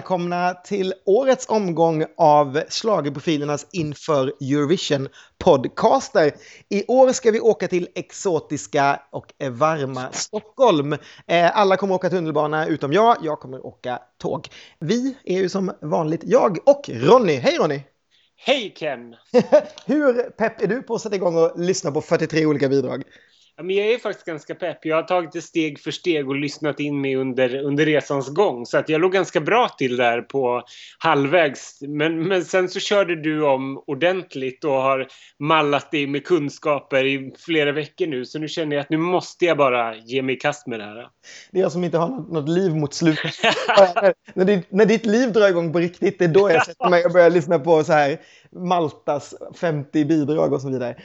välkomna till årets omgång av Schlagerprofilernas inför Eurovision podcaster. I år ska vi åka till exotiska och varma Stockholm. Eh, alla kommer åka tunnelbana utom jag. Jag kommer åka tåg. Vi är ju som vanligt jag och Ronny. Hej Ronny! Hej Ken! Hur pepp är du på att sätta igång och lyssna på 43 olika bidrag? Men jag är faktiskt ganska pepp. Jag har tagit det steg för steg och lyssnat in mig under, under resans gång. Så att jag låg ganska bra till där på halvvägs. Men, men sen så körde du om ordentligt och har mallat dig med kunskaper i flera veckor nu. Så nu känner jag att nu måste jag bara ge mig i kast med det här. Det är jag som inte har något, något liv mot slutet. när, ditt, när ditt liv drar igång på riktigt, det är då jag sätter mig och börjar lyssna på så här Maltas 50 bidrag och så vidare.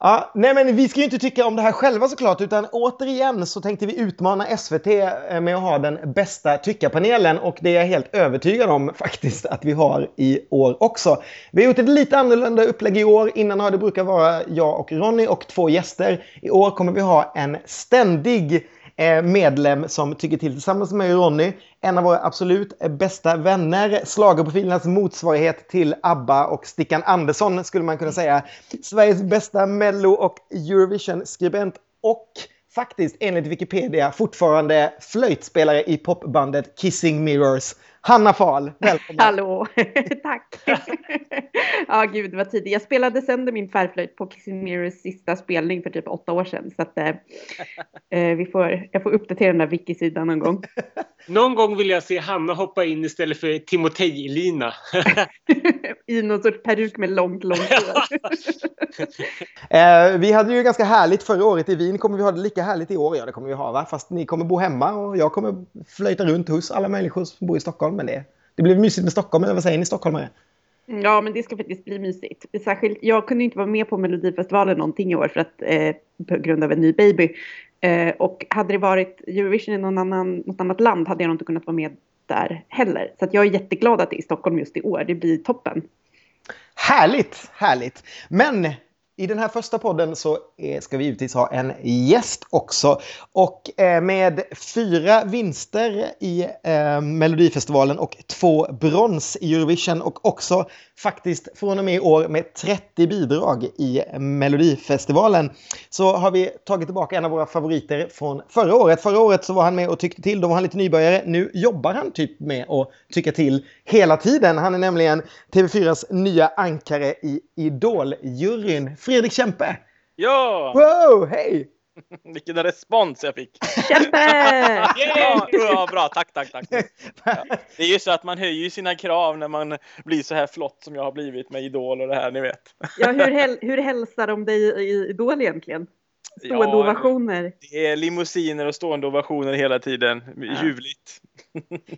Ja, nej men vi ska ju inte tycka om det här själva såklart, utan återigen så tänkte vi utmana SVT eh, med att ha den bästa tyckarpanelen och det är jag helt övertygad om faktiskt att vi har i år också. Vi har gjort ett lite annorlunda upplägg i år. Innan har det brukat vara jag och Ronny och två gäster. I år kommer vi ha en ständig Eh, medlem som tycker till tillsammans med mig och Ronny. En av våra absolut eh, bästa vänner. Schlagerprofilernas motsvarighet till ABBA och Stickan Andersson skulle man kunna säga. Sveriges bästa Mello och Eurovision-skribent och faktiskt enligt Wikipedia fortfarande flöjtspelare i popbandet Kissing Mirrors. Hanna Fahl, välkommen! Hallå, tack! ja, gud vad tidigt. Jag spelade sönder min tvärflöjt på Mirrors sista spelning för typ åtta år sedan. Så att eh, eh vi får, jag får uppdatera den där wiki-sidan någon gång. någon gång vill jag se Hanna hoppa in istället för Timotej-Lina. I någon sorts peruk med långt, långt hår. eh, vi hade ju ganska härligt förra året i Wien. Kommer vi ha det lika härligt i år? Ja, det kommer vi ha, va? Fast ni kommer bo hemma och jag kommer flöjta runt hos alla människor som bor i Stockholm men det, det blir mysigt med Stockholm, eller vad säger ni stockholmare? Ja, men det ska faktiskt bli mysigt. Särskilt, jag kunde inte vara med på Melodifestivalen någonting i år för att, eh, på grund av en ny baby. Eh, och hade det varit Eurovision i någon annan, något annat land hade jag nog inte kunnat vara med där heller. Så jag är jätteglad att det är i Stockholm just i år. Det blir toppen. Härligt, härligt. Men i den här första podden så ska vi givetvis ha en gäst också. Och eh, med fyra vinster i eh, Melodifestivalen och två brons i Eurovision och också faktiskt från och med i år med 30 bidrag i Melodifestivalen så har vi tagit tillbaka en av våra favoriter från förra året. Förra året så var han med och tyckte till, då var han lite nybörjare. Nu jobbar han typ med att tycka till hela tiden. Han är nämligen TV4s nya ankare i Idol-juryn. Fredrik Kempe! Ja! Wow, hej! Vilken respons jag fick! Kämpe! ja, ja, bra, tack, tack, tack. Ja. Det är ju så att man höjer sina krav när man blir så här flott som jag har blivit med Idol och det här, ni vet. Ja, hur, häl hur hälsar de dig i Idol egentligen? Stående ja, ovationer. Det är limousiner och stående ovationer hela tiden. Ja. Ljuvligt.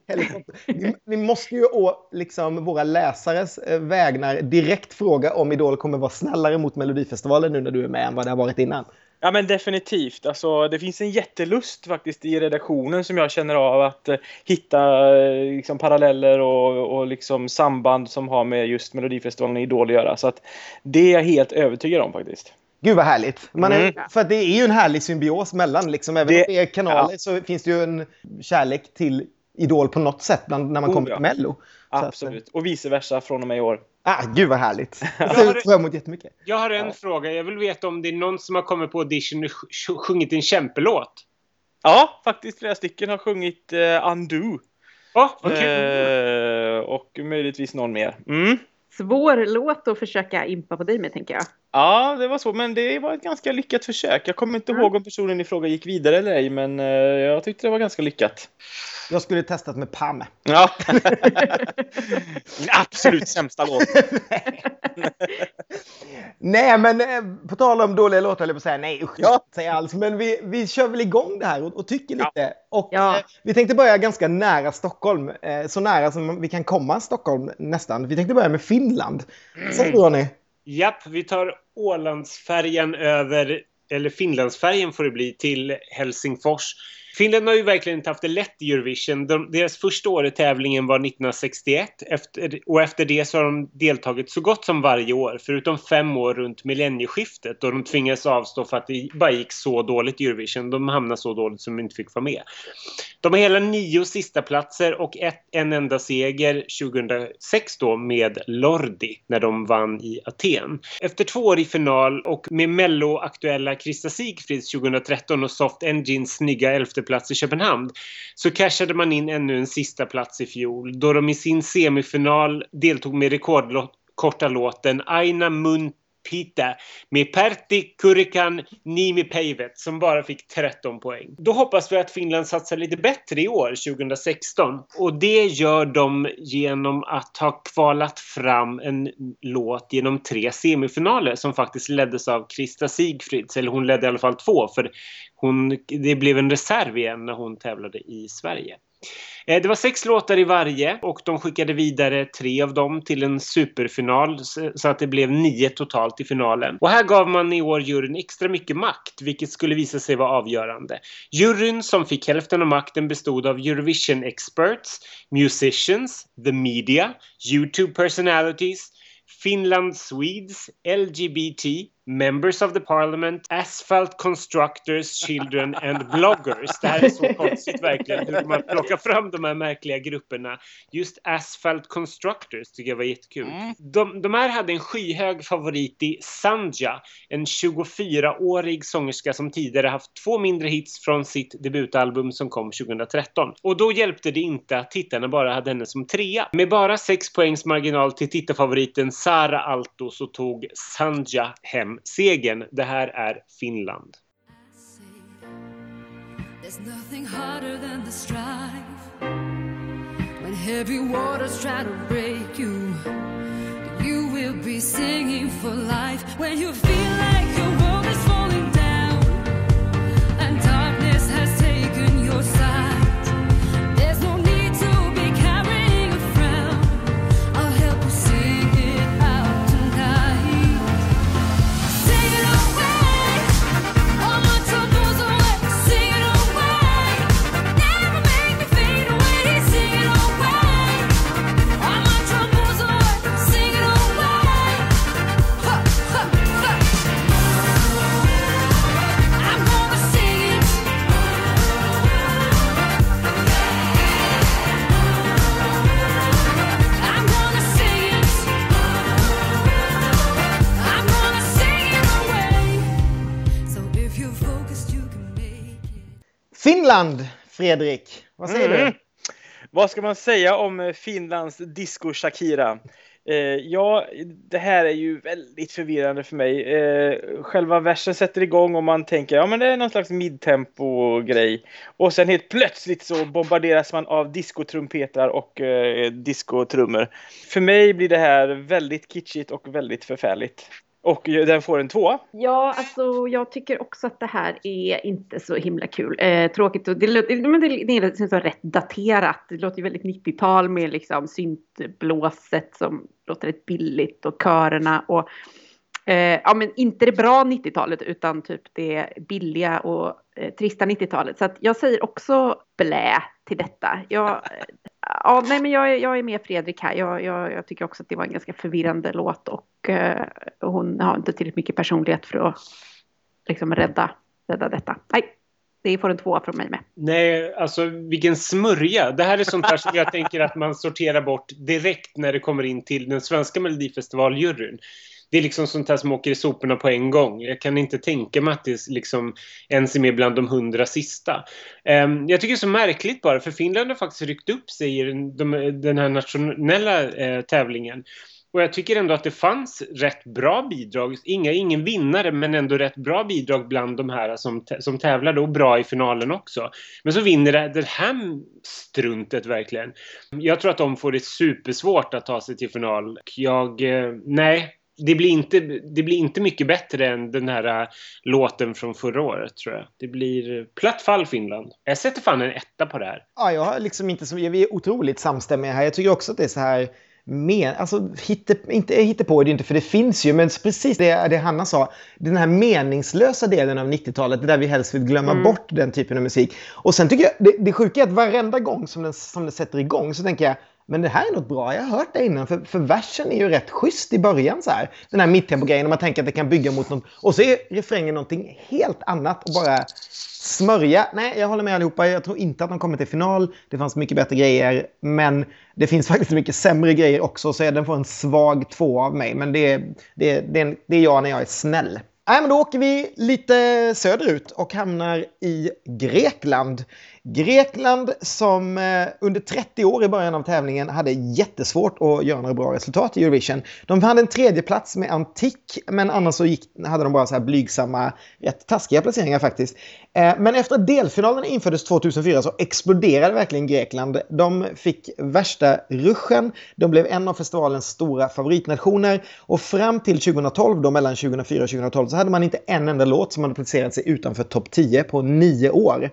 vi, vi, måste ju å liksom, våra läsares eh, vägnar direkt fråga om Idol kommer vara snällare mot Melodifestivalen nu när du är med än vad det har varit innan. Ja men definitivt. Alltså, det finns en jättelust faktiskt i redaktionen som jag känner av att eh, hitta eh, liksom, paralleller och, och liksom, samband som har med just Melodifestivalen och Idol att göra. Så att, det är jag helt övertygad om faktiskt. Gud vad härligt. Man är, mm. För det är ju en härlig symbios mellan, liksom, även det, om det är kanaler ja. så finns det ju en kärlek till Idol på något sätt bland, när man oh, kommer ja. till Mello. Absolut, att, och vice versa från och med i år. Ah, gud vad härligt. Jag ser fram emot jättemycket. Jag har en ja. fråga. Jag vill veta om det är någon som har kommit på audition och sjungit en kämpelåt. Ja, faktiskt flera stycken har sjungit uh, Undo. Oh, okay. uh, och möjligtvis någon mer. Mm svår låt att försöka impa på dig med, tänker jag. Ja, det var så, men det var ett ganska lyckat försök. Jag kommer inte mm. ihåg om personen i fråga gick vidare eller ej, men uh, jag tyckte det var ganska lyckat. Jag skulle testat med Pam. Ja. Absolut sämsta låt. nej, men eh, på tal om dåliga låtar, eller på att säga nej, usch, ja. säga alls. Men vi, vi kör väl igång det här och, och tycker lite. Ja. Och ja. Eh, vi tänkte börja ganska nära Stockholm. Eh, så nära som vi kan komma Stockholm nästan. Vi tänkte börja med Finland. Mm. Säg då, ni. Japp, vi tar Ålandsfärjan över, eller Finlandsfärjan får det bli, till Helsingfors. Finland har ju verkligen inte haft det lätt i Eurovision. De, deras första år i tävlingen var 1961 efter, och efter det så har de deltagit så gott som varje år förutom fem år runt millennieskiftet då de tvingades avstå för att det bara gick så dåligt i Eurovision. De hamnade så dåligt som de inte fick vara med. De har hela nio sista platser och ett, en enda seger 2006 då med Lordi när de vann i Aten. Efter två år i final och med Mello-aktuella Krista Sigfrids 2013 och Soft Engines snygga plats i Köpenhamn så cashade man in ännu en sista plats i fjol då de i sin semifinal deltog med rekordkorta låten Aina Mun Pita med Pertti Kurikan Nimi Päivet som bara fick 13 poäng. Då hoppas vi att Finland satsar lite bättre i år, 2016. Och det gör de genom att ha kvalat fram en låt genom tre semifinaler som faktiskt leddes av Krista Sigfrids. Eller hon ledde i alla fall två för hon, det blev en reserv igen när hon tävlade i Sverige. Eh, det var sex låtar i varje och de skickade vidare tre av dem till en superfinal så att det blev nio totalt i finalen. Och här gav man i år juryn extra mycket makt, vilket skulle visa sig vara avgörande. Juryn som fick hälften av makten bestod av Eurovision experts, musicians, the media, YouTube personalities, Finland Swedes, LGBT, Members of the Parliament, Asphalt Constructors, Children and Bloggers. Det här är så konstigt verkligen hur man plockar fram de här märkliga grupperna. Just Asphalt Constructors tycker jag var jättekul. Mm. De, de här hade en skyhög favorit i Sanja, en 24-årig sångerska som tidigare haft två mindre hits från sitt debutalbum som kom 2013. Och då hjälpte det inte att tittarna bara hade henne som trea. Med bara sex poängs marginal till tittarfavoriten Sara Alto så tog Sanja hem segern. Det här är Finland. There's nothing harder than the strife When heavy waters try to break you You will be singing for life When you feel like you're Finland, Fredrik. Vad säger mm. du? Vad ska man säga om eh, Finlands disco Shakira? Eh, ja, det här är ju väldigt förvirrande för mig. Eh, själva versen sätter igång och man tänker ja men det är någon slags midtempo-grej. Och sen helt plötsligt så bombarderas man av diskotrumpetrar och eh, diskotrummor. För mig blir det här väldigt kitschigt och väldigt förfärligt. Och den får en två. Ja, alltså jag tycker också att det här är inte så himla kul. Eh, tråkigt och det, men det, det är liksom rätt daterat. Det låter ju väldigt 90-tal med liksom syntblåset som låter rätt billigt och körerna och eh, ja, men inte det bra 90-talet utan typ det billiga och eh, trista 90-talet. Så att jag säger också blä till detta. Jag, eh, ja, nej, men jag, jag är med Fredrik här. Jag, jag, jag, tycker också att det var en ganska förvirrande låt och eh, hon har inte tillräckligt mycket personlighet för att liksom rädda, rädda detta. Nej, det får en tvåa från mig med. Nej, alltså vilken smörja. Det här är sånt här som jag tänker att man sorterar bort direkt när det kommer in till den svenska melodifestivaljuryn det är liksom sånt här som åker i soporna på en gång. Jag kan inte tänka mig att det liksom ens är med bland de hundra sista. Ehm, jag tycker det är så märkligt bara, för Finland har faktiskt ryckt upp sig i den, här nationella eh, tävlingen. Och jag tycker ändå att det fanns rätt bra bidrag. Inga, ingen vinnare, men ändå rätt bra bidrag bland de här som, som tävlar och bra i finalen också. Men så vinner det, det här struntet verkligen. Jag tror att de får det supersvårt att ta sig till final. Jag, eh, nej, det blir, inte, det blir inte mycket bättre än den här äh, låten från förra året tror jag. Det blir platt fall Finland. Jag sätter fan en etta på det här. Ja, jag har liksom inte så, vi är otroligt samstämmiga här. Jag tycker också att det är så här men, alltså, hitte, inte hittepå är det inte för det finns ju, men precis det, det Hanna sa, den här meningslösa delen av 90-talet, där vi helst vill glömma mm. bort den typen av musik. Och sen tycker jag, det, det sjuka är att varenda gång som den, som den sätter igång så tänker jag, men det här är något bra, jag har hört det innan. För, för versen är ju rätt schysst i början så här. Den här mittempo-grejen, man tänker att det kan bygga mot något. Och så är refrängen någonting helt annat och bara smörja. Nej, jag håller med allihopa. Jag tror inte att de kommer till final. Det fanns mycket bättre grejer. Men det finns faktiskt mycket sämre grejer också. Så den får en svag två av mig. Men det, det, det, det är jag när jag är snäll. Nej, men då åker vi lite söderut och hamnar i Grekland. Grekland som eh, under 30 år i början av tävlingen hade jättesvårt att göra några bra resultat i Eurovision. De hade en tredje plats med Antik, men annars så gick, hade de bara så här blygsamma, rätt taskiga placeringar faktiskt. Eh, men efter att delfinalen infördes 2004 så exploderade verkligen Grekland. De fick värsta ruschen, de blev en av festivalens stora favoritnationer och fram till 2012, då mellan 2004 och 2012, så hade man inte en enda låt som hade placerat sig utanför topp 10 på nio år.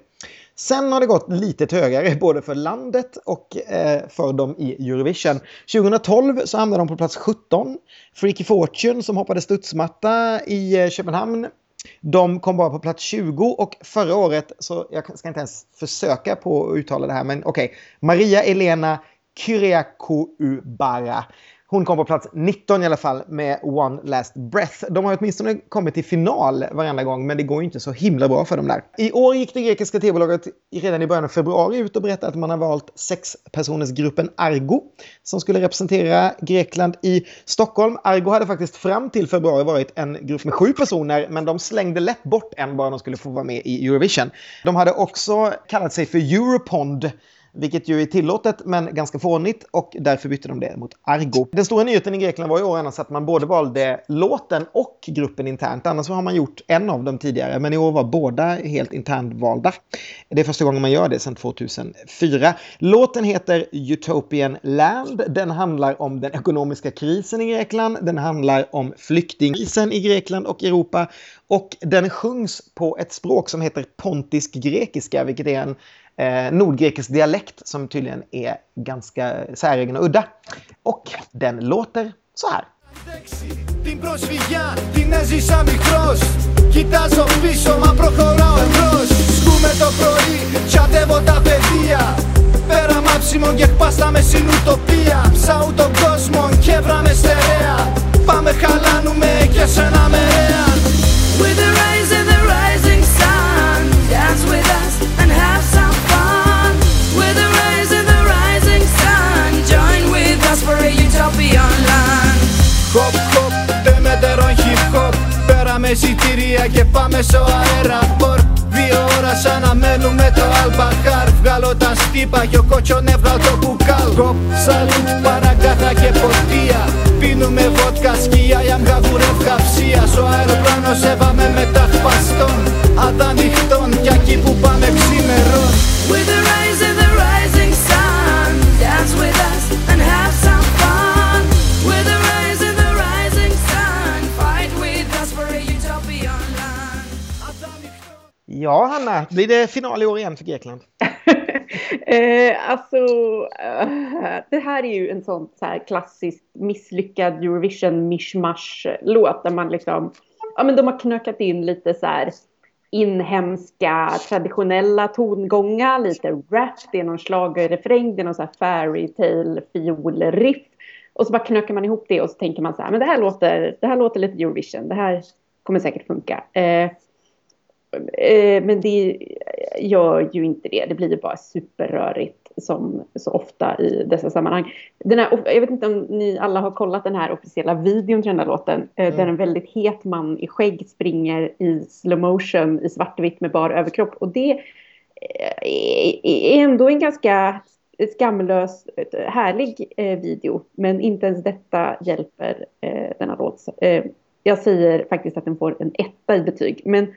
Sen har det gått lite trögare både för landet och eh, för dem i Eurovision. 2012 så hamnade de på plats 17. Freaky Fortune som hoppade studsmatta i eh, Köpenhamn de kom bara på plats 20 och förra året, så jag ska inte ens försöka på att uttala det här, men okej. Okay. Maria Elena Kyriakoubara hon kom på plats 19 i alla fall med One Last Breath. De har åtminstone kommit till final varenda gång, men det går ju inte så himla bra för dem där. I år gick det grekiska tv-bolaget redan i början av februari ut och berättade att man har valt sexpersonersgruppen Argo som skulle representera Grekland i Stockholm. Argo hade faktiskt fram till februari varit en grupp med sju personer, men de slängde lätt bort en bara de skulle få vara med i Eurovision. De hade också kallat sig för Europond vilket ju är tillåtet men ganska fånigt och därför bytte de det mot Argo. Den stora nyheten i Grekland var ju år annars att man både valde låten och gruppen internt. Annars har man gjort en av dem tidigare, men i år var båda helt internvalda. Det är första gången man gör det sedan 2004. Låten heter Utopian Land. Den handlar om den ekonomiska krisen i Grekland. Den handlar om flyktingkrisen i Grekland och Europa. Och den sjungs på ett språk som heter pontisk grekiska, vilket är en eh, nordgrekisk dialekt som tydligen är ganska säregen och udda. Och den låter så här. Την προσφυγιά την έζησα μικρός Κοιτάζω πίσω μα προχωράω εμπρός Σκούμε το πρωί, τσαντεύω τα παιδεία Πέρα μάψιμο και χπάσταμε στην ουτοπία Ψάου τον κόσμο και βράμε στερέα Πάμε χαλάνουμε και σε ένα μερέα With the Πέρα με εισιτήρια και πάμε στο αέρα Μπορ Δύο ώρα σαν να μένουμε το Αλμπαχάρ. Βγάλω τα στύπα και ο κότσο νεύρα το κουκάλ. Κοπ, σαλούτ, παραγκάθα και ποτία. Πίνουμε βότκα, σκιά, για μγαβουρεύ καυσία Στο αεροπλάνο σέβαμε με τα χπαστών. Αδανυχτών κι εκεί που πάμε ξημερών Ja, Hanna, blir det final i år igen för Grekland? eh, alltså, eh, det här är ju en sån så här klassisk misslyckad Eurovision mishmash-låt där man liksom, ja men de har knökat in lite så här inhemska traditionella tongångar, lite rap, det är någon schlagerrefräng, det är någon så här fairytale fiolriff. Och så bara knökar man ihop det och så tänker man så här, men det här låter, det här låter lite Eurovision, det här kommer säkert funka. Eh, men det gör ju inte det, det blir ju bara superrörigt som så ofta i dessa sammanhang. Den här, jag vet inte om ni alla har kollat den här officiella videon till den här låten. Eh, mm. Där en väldigt het man i skägg springer i slow motion i svartvitt med bar överkropp. Och det eh, är ändå en ganska skamlös, härlig eh, video. Men inte ens detta hjälper denna låt. Jag säger faktiskt att den får en etta i betyg. Men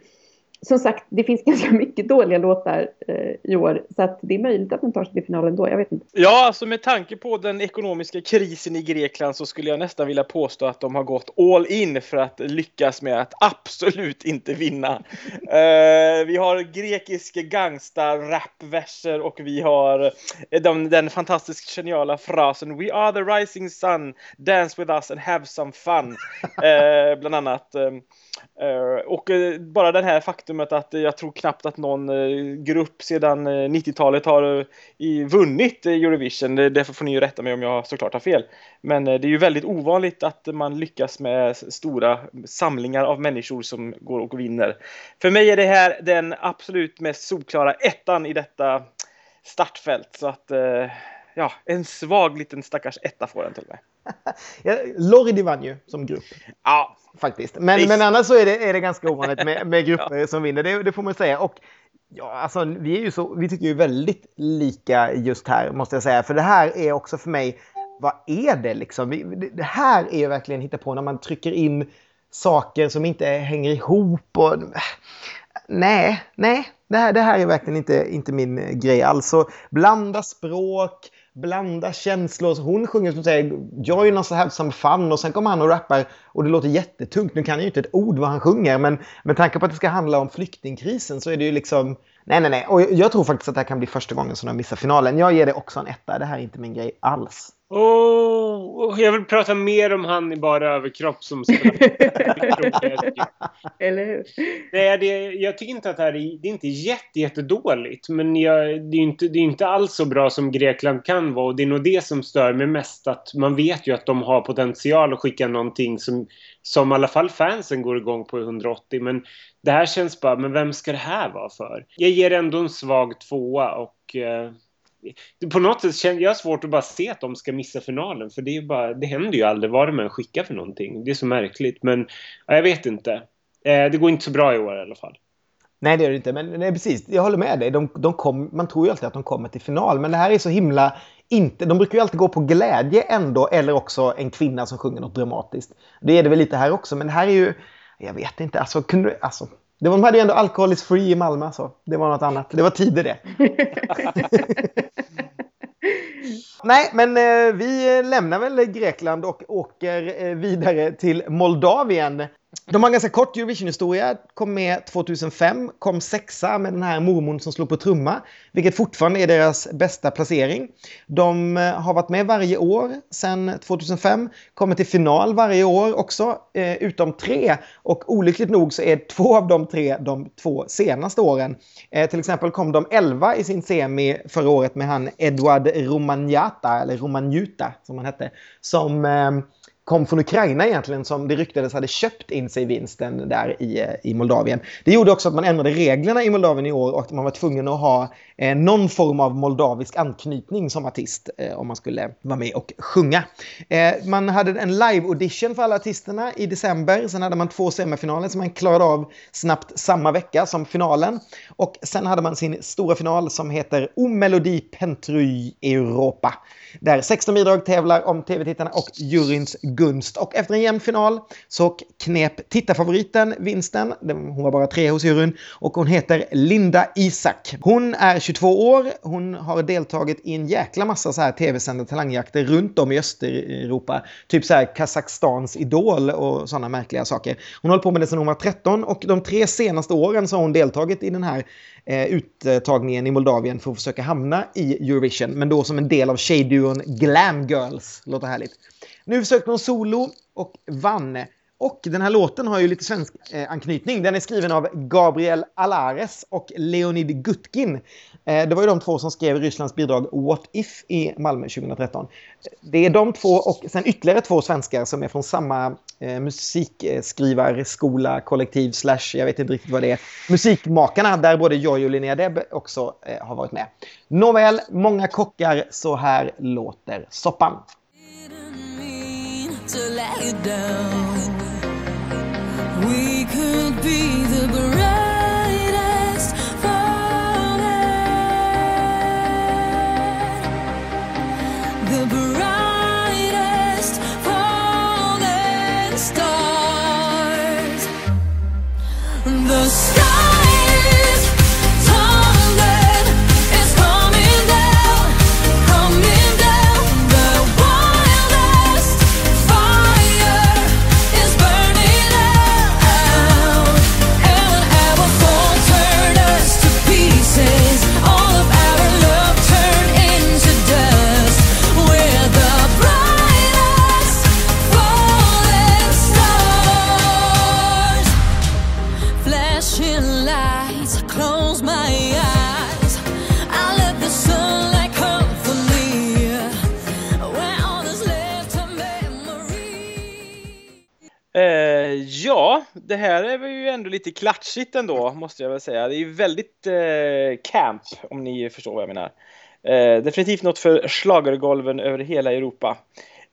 som sagt, det finns ganska mycket dåliga låtar eh, i år. Så att det är möjligt att den tar sig till finalen då. Jag vet inte. Ja, alltså med tanke på den ekonomiska krisen i Grekland så skulle jag nästan vilja påstå att de har gått all in för att lyckas med att absolut inte vinna. uh, vi har grekiska gangsta-rapverser och vi har de, den fantastiskt geniala frasen We are the rising sun, dance with us and have some fun. Uh, bland annat. Um, Uh, och bara det här faktumet att jag tror knappt att någon eh, grupp sedan eh, 90-talet har eh, vunnit Eurovision. Därför får ni ju rätta mig om jag såklart har fel. Men det är ju väldigt ovanligt att man lyckas med stora samlingar av människor som går och vinner. För mig är det här den absolut mest solklara ettan i detta startfält. Så att ja, en svag liten stackars etta får den till mig. Lordi vann ju som grupp. Ja, faktiskt. Men, men annars så är det, är det ganska ovanligt med, med grupper ja. som vinner, det, det, får man säga. Och ja, alltså, vi, är ju så, vi tycker ju väldigt lika just här, måste jag säga. För det här är också för mig, vad är det liksom? Vi, det här är ju verkligen hitta på när man trycker in saker som inte hänger ihop. Och, nej, nej, det här, det här är verkligen inte, inte min grej. Alltså blanda språk, blanda känslor. Hon sjunger som säger “Join us have some fun” och sen kommer han och rappar och det låter jättetungt. Nu kan jag ju inte ett ord vad han sjunger men med tanke på att det ska handla om flyktingkrisen så är det ju liksom Nej, nej, nej. Och jag tror faktiskt att det här kan bli första gången som de missar finalen. Jag ger det också en etta. Det här är inte min grej alls. Oh, jag vill prata mer om han i bara överkropp som Eller hur? Nej, det, jag tycker inte att det här är, det är inte jätte, jättedåligt. Men jag, det, är inte, det är inte alls så bra som Grekland kan vara. Och det är nog det som stör mig mest. Att man vet ju att de har potential att skicka någonting som, som i alla fall fansen går igång på 180. Men det här känns bara, men vem ska det här vara för? Jag ger ändå en svag tvåa och eh, på något sätt känner jag svårt att bara se att de ska missa finalen. För det, är bara, det händer ju aldrig vad de än skickar för någonting. Det är så märkligt. Men ja, jag vet inte. Eh, det går inte så bra i år i alla fall. Nej, det gör det inte. Men nej, precis, jag håller med dig. De, de kom, man tror ju alltid att de kommer till final. Men det här är så himla... Inte, de brukar ju alltid gå på glädje ändå. Eller också en kvinna som sjunger något dramatiskt. Det är det väl lite här också. Men det här är ju... Jag vet inte. Alltså, kunde, alltså det var, de hade ju ändå Alcohol is free i Malmö. Så det var något annat. Det var tider det. Nej, men eh, vi lämnar väl Grekland och åker eh, vidare till Moldavien. De har en ganska kort Eurovision-historia. Kom med 2005, kom sexa med den här mormon som slog på trumma, vilket fortfarande är deras bästa placering. De eh, har varit med varje år sedan 2005, kommer till final varje år också, eh, utom tre. Och olyckligt nog så är två av de tre de två senaste åren. Eh, till exempel kom de 11 i sin semi förra året med han Eduard Romagnata, eller Romagnuta som han hette, som eh, kom från Ukraina egentligen som det ryktades hade köpt in sig vinsten där i, eh, i Moldavien. Det gjorde också att man ändrade reglerna i Moldavien i år och att man var tvungen att ha eh, någon form av moldavisk anknytning som artist eh, om man skulle vara med och sjunga. Eh, man hade en live-audition för alla artisterna i december. Sen hade man två semifinaler som man klarade av snabbt samma vecka som finalen. Och sen hade man sin stora final som heter O Melodi Pentruy Europa. Där 16 bidrag tävlar om tv-tittarna och juryns gunst. Och efter en jämn final så knep tittarfavoriten vinsten. Hon var bara tre hos juryn och hon heter Linda Isak. Hon är 22 år. Hon har deltagit i en jäkla massa så här tv-sända talangjakter runt om i Östeuropa. Typ så här Kazakstans Idol och sådana märkliga saker. Hon har hållit på med det sedan hon var 13 och de tre senaste åren så har hon deltagit i den här eh, uttagningen i Moldavien för att försöka hamna i Eurovision. Men då som en del av tjejduon Glam Girls. Låter härligt. Nu försökte hon solo och vann. Och den här låten har ju lite svensk eh, anknytning. Den är skriven av Gabriel Alares och Leonid Gutkin. Eh, det var ju de två som skrev Rysslands bidrag What If i Malmö 2013. Det är de två och sen ytterligare två svenskar som är från samma eh, musikskrivarskola, kollektiv, slash, jag vet inte riktigt vad det är. Musikmakarna, där både Joy och Linnea Deb också eh, har varit med. Nåväl, många kockar, så här låter soppan. to lay down. We could be the bridge. Det här är ju ändå lite klatschigt ändå, måste jag väl säga. Det är ju väldigt eh, camp, om ni förstår vad jag menar. Eh, definitivt något för schlagergolven över hela Europa.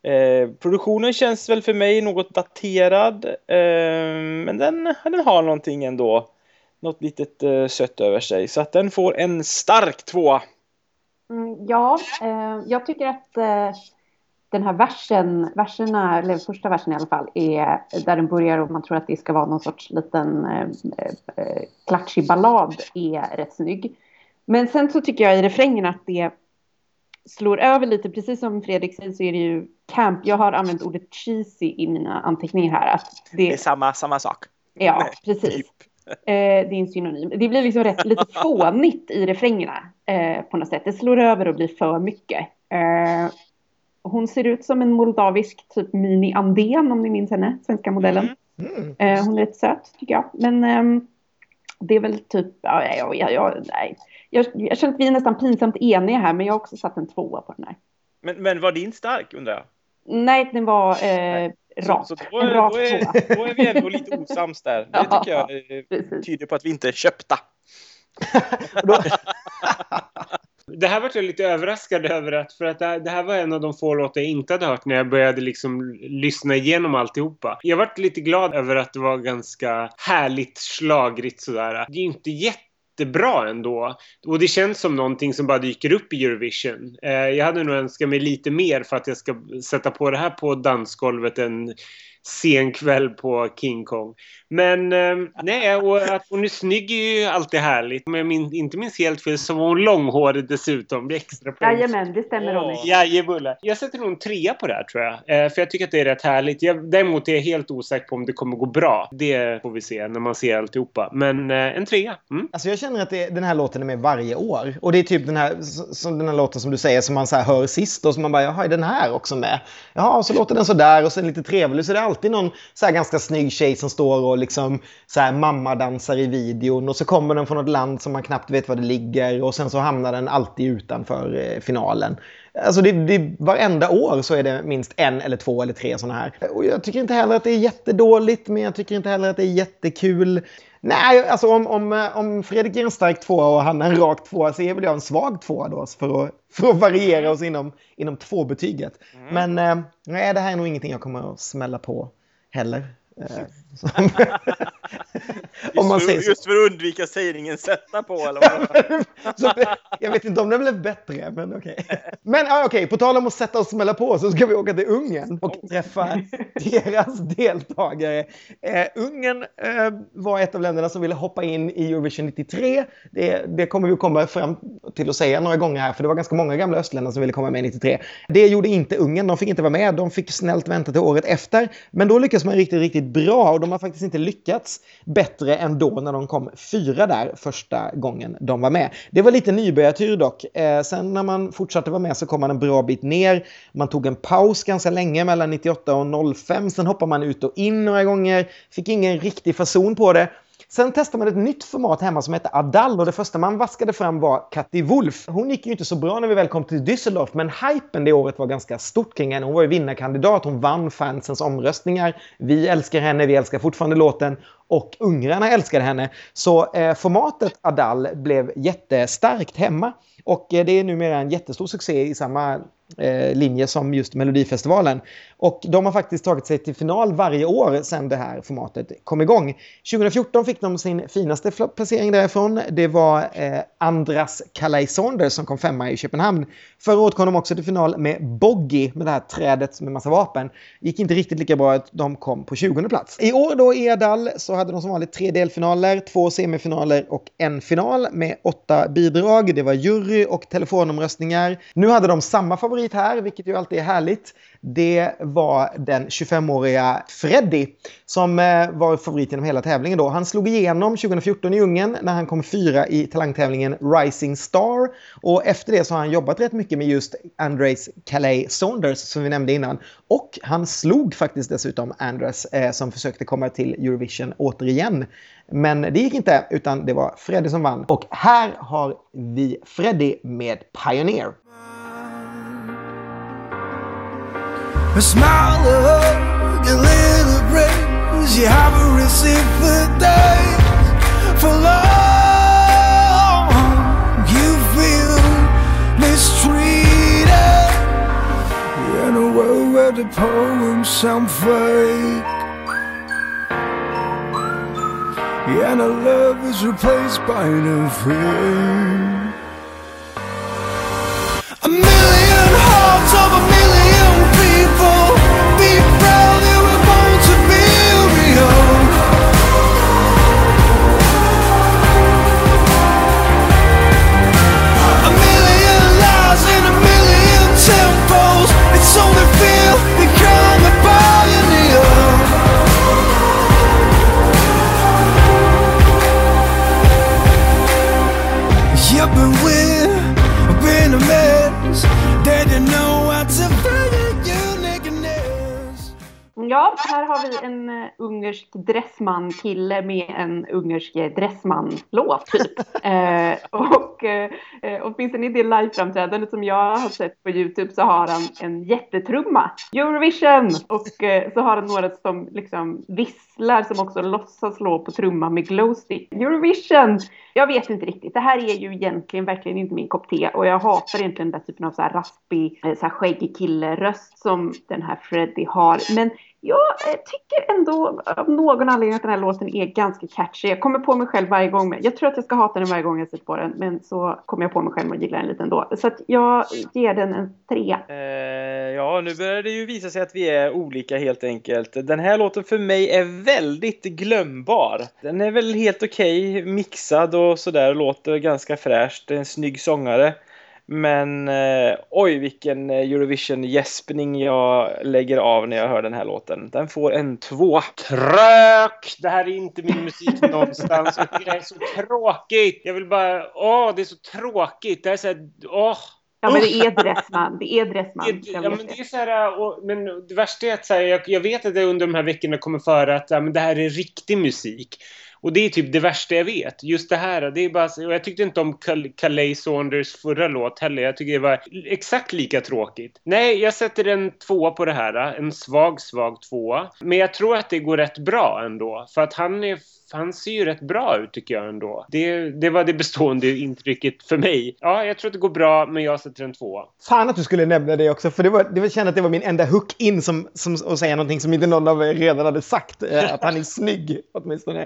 Eh, produktionen känns väl för mig något daterad, eh, men den, den har någonting ändå. Något litet eh, sött över sig, så att den får en stark tvåa. Mm, ja, eh, jag tycker att eh, den här versen, verserna, eller första versen i alla fall, är där den börjar och man tror att det ska vara någon sorts liten eh, eh, klatschig ballad, är rätt snygg. Men sen så tycker jag i refrängen att det slår över lite, precis som Fredrik säger så är det ju camp. Jag har använt ordet cheesy i mina anteckningar här. Att det, Det är samma, samma sak. Ja, Nej, precis. typ. Eh, det är en synonym. Det blir liksom rätt, lite fånigt i refrängerna eh, på något sätt. Det slår över och blir för mycket. Eh, hon ser ut som en moldavisk typ Mini Andén om ni minns henne, svenska modellen. Mm. Eh, hon är rätt söt tycker jag. Men ehm, det är väl typ, ja, ja, ja, ja, nej. Jag, jag känner att vi är nästan pinsamt eniga här, men jag har också satt en tvåa på den här. Men, men var din stark, undrar jag? Nej, den var eh, rak. Så, så då, en är, rak då, är, då är vi ändå lite osams där. Det Ja, tycker jag eh, tyder på att vi inte är köpta. Då, Det här vart jag lite överraskad över att för att det här, det här var en av de få låtar jag inte hade hört när jag började liksom lyssna igenom alltihopa. Jag vart lite glad över att det var ganska härligt slagrigt sådär. Det är ju inte jättebra ändå. Och det känns som någonting som bara dyker upp i Eurovision. Eh, jag hade nog önskat mig lite mer för att jag ska sätta på det här på dansgolvet en sen kväll på King Kong. Men eh, nej, och att hon är snygg är ju alltid härligt. Om jag min, inte minns helt fel så var hon långhårig dessutom. Det blir extra poäng. Jajamän, det stämmer. Ronny. Jajebulla. Jag sätter nog en trea på det här tror jag. Eh, för jag tycker att det är rätt härligt. Jag, däremot är jag helt osäker på om det kommer gå bra. Det får vi se när man ser alltihopa. Men eh, en trea. Mm. Alltså jag känner att det, den här låten är med varje år. Och det är typ den här, som den här låten som du säger som man så här hör sist och som man bara, jaha, är den här också med? Jaha, så låter den så där och sen lite trevlig. Så det är alltid någon så här ganska snygg tjej som står och liksom så här mammadansar i videon och så kommer den från något land som man knappt vet var det ligger och sen så hamnar den alltid utanför eh, finalen. Alltså det, det, varenda år så är det minst en eller två eller tre sådana här. Och jag tycker inte heller att det är jättedåligt, men jag tycker inte heller att det är jättekul. Nej, alltså om, om, om Fredrik är en stark tvåa och han är en rak tvåa så är väl jag en svag tvåa då för att, för att variera oss inom, inom tvåbetyget. Men eh, nej, det här är nog ingenting jag kommer att smälla på heller. Eh, om man Just, säger för, så. just för att undvika sägningen sätta på eller vad? Det, jag vet inte om den blev bättre, men okej. Men ah, okej, på tal om att sätta och smälla på så ska vi åka till Ungern och träffa deras deltagare. Eh, Ungern eh, var ett av länderna som ville hoppa in i Eurovision 93. Det, det kommer vi komma fram till att säga några gånger här, för det var ganska många gamla östländer som ville komma med 93. Det gjorde inte Ungern, de fick inte vara med, de fick snällt vänta till året efter. Men då lyckades man riktigt, riktigt bra och de har faktiskt inte lyckats bättre än då när de kom fyra där första gången de var med. Det var lite nybörjartur dock. Eh, sen när man fortsatte vara med så kom man en bra bit ner. Man tog en paus ganska länge mellan 98 och 05. Sen hoppade man ut och in några gånger. Fick ingen riktig fason på det. Sen testade man ett nytt format hemma som hette Adal och det första man vaskade fram var Katti Wolf. Hon gick ju inte så bra när vi väl kom till Düsseldorf men hypen det året var ganska stort kring henne. Hon var ju vinnarkandidat, hon vann fansens omröstningar. Vi älskar henne, vi älskar fortfarande låten och ungrarna älskade henne. Så eh, formatet Adal blev jättestarkt hemma och eh, det är numera en jättestor succé i samma eh, linje som just Melodifestivalen. Och de har faktiskt tagit sig till final varje år sedan det här formatet kom igång. 2014 fick de sin finaste placering därifrån. Det var eh, Andras Calais som kom femma i Köpenhamn. Förra året kom de också till final med Boggy, med det här trädet med massa vapen. Gick inte riktigt lika bra att de kom på 20 plats. I år då i Adal så hade de som vanligt tre delfinaler, två semifinaler och en final med åtta bidrag. Det var jury och telefonomröstningar. Nu hade de samma favorit här, vilket ju alltid är härligt. Det var den 25-åriga Freddy som eh, var favorit genom hela tävlingen då. Han slog igenom 2014 i Ungern när han kom fyra i talangtävlingen Rising Star. Och efter det så har han jobbat rätt mycket med just Andres Calais Saunders som vi nämnde innan. Och han slog faktiskt dessutom Andres eh, som försökte komma till Eurovision återigen. Men det gick inte utan det var Freddy som vann. Och här har vi Freddy med Pioneer. A smile, a hug, a little break. see the days for long. You feel mistreated in a world where the poems sound fake. And our love is replaced by the fear. Här har vi en uh, ungersk dressman-kille med en ungersk eh, dressman-låt typ. eh, och eh, eh, åtminstone i det liveframträdandet som jag har sett på Youtube så har han en jättetrumma. Eurovision! Och eh, så har han några som liksom visslar som också låtsas slå på trumma med glowstick. Eurovision! Jag vet inte riktigt. Det här är ju egentligen verkligen inte min kopp te och jag hatar egentligen den där typen av så här raspig, eh, så här skäggig kille-röst som den här Freddie har. Men jag eh, tycker ändå av någon anledning att den här låten är ganska catchy. Jag kommer på mig själv varje gång. Med. Jag tror att jag ska hata den varje gång jag sätter på den. Men så kommer jag på mig själv och gillar den lite ändå. Så att jag ger den en trea. Eh, ja, nu börjar det ju visa sig att vi är olika helt enkelt. Den här låten för mig är väldigt glömbar. Den är väl helt okej mixad och sådär. Låter ganska fräscht. En snygg sångare. Men eh, oj vilken Eurovision-gäspning jag lägger av när jag hör den här låten. Den får en två. Trök! Det här är inte min musik någonstans. Det är så tråkigt. Jag vill bara... Åh, det är så tråkigt. Det är så här... Åh. Ja men det är Dressman. Det är Dressman. Det, ja, men det. det är så här, och, men det värsta är att så här, jag, jag vet att jag under de här veckorna kommer föra att ja, men det här är riktig musik. Och det är typ det värsta jag vet. Just det här. Det är bara, och jag tyckte inte om Calais Saunders förra låt heller. Jag tycker det var exakt lika tråkigt. Nej, jag sätter en tvåa på det här. En svag, svag tvåa. Men jag tror att det går rätt bra ändå. För att han är han ser ju rätt bra ut tycker jag ändå. Det, det var det bestående intrycket för mig. Ja, jag tror att det går bra, men jag sätter en tvåa. Fan att du skulle nämna det också, för det var, det var, jag kände att det var min enda hook in som, som att säga någonting som inte någon av er redan hade sagt. Eh, att han är snygg, åtminstone.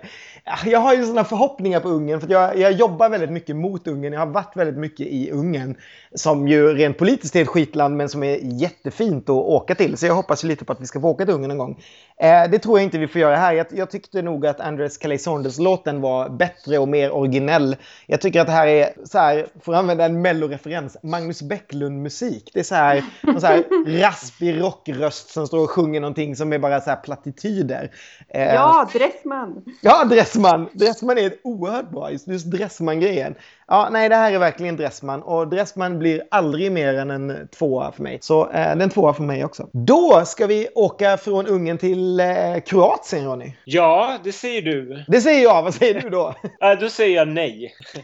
Jag har ju sådana förhoppningar på Ungern, för att jag, jag jobbar väldigt mycket mot Ungern. Jag har varit väldigt mycket i Ungern, som ju rent politiskt är ett skitland, men som är jättefint att åka till. Så jag hoppas ju lite på att vi ska få åka till Ungern någon gång. Eh, det tror jag inte vi får göra här. Jag, jag tyckte nog att Andres Calais Saunders-låten var bättre och mer originell. Jag tycker att det här är, så här, för att använda en melloreferens, Magnus Bäcklund-musik. Det är så här, någon så här raspig rockröst som står och sjunger någonting som är bara så här plattityder. Eh, Ja, Dressman. Ja, Dressman! Dressman är ett oerhört bra, just just Dressman-grejen. Ja, nej, det här är verkligen Dressman och Dressman blir aldrig mer än en tvåa för mig. Så eh, den tvåa för mig också. Då ska vi åka från Ungern till eh, Kroatien, Ronny. Ja, det säger du. Det säger jag, vad säger du då? Äh, då säger jag nej.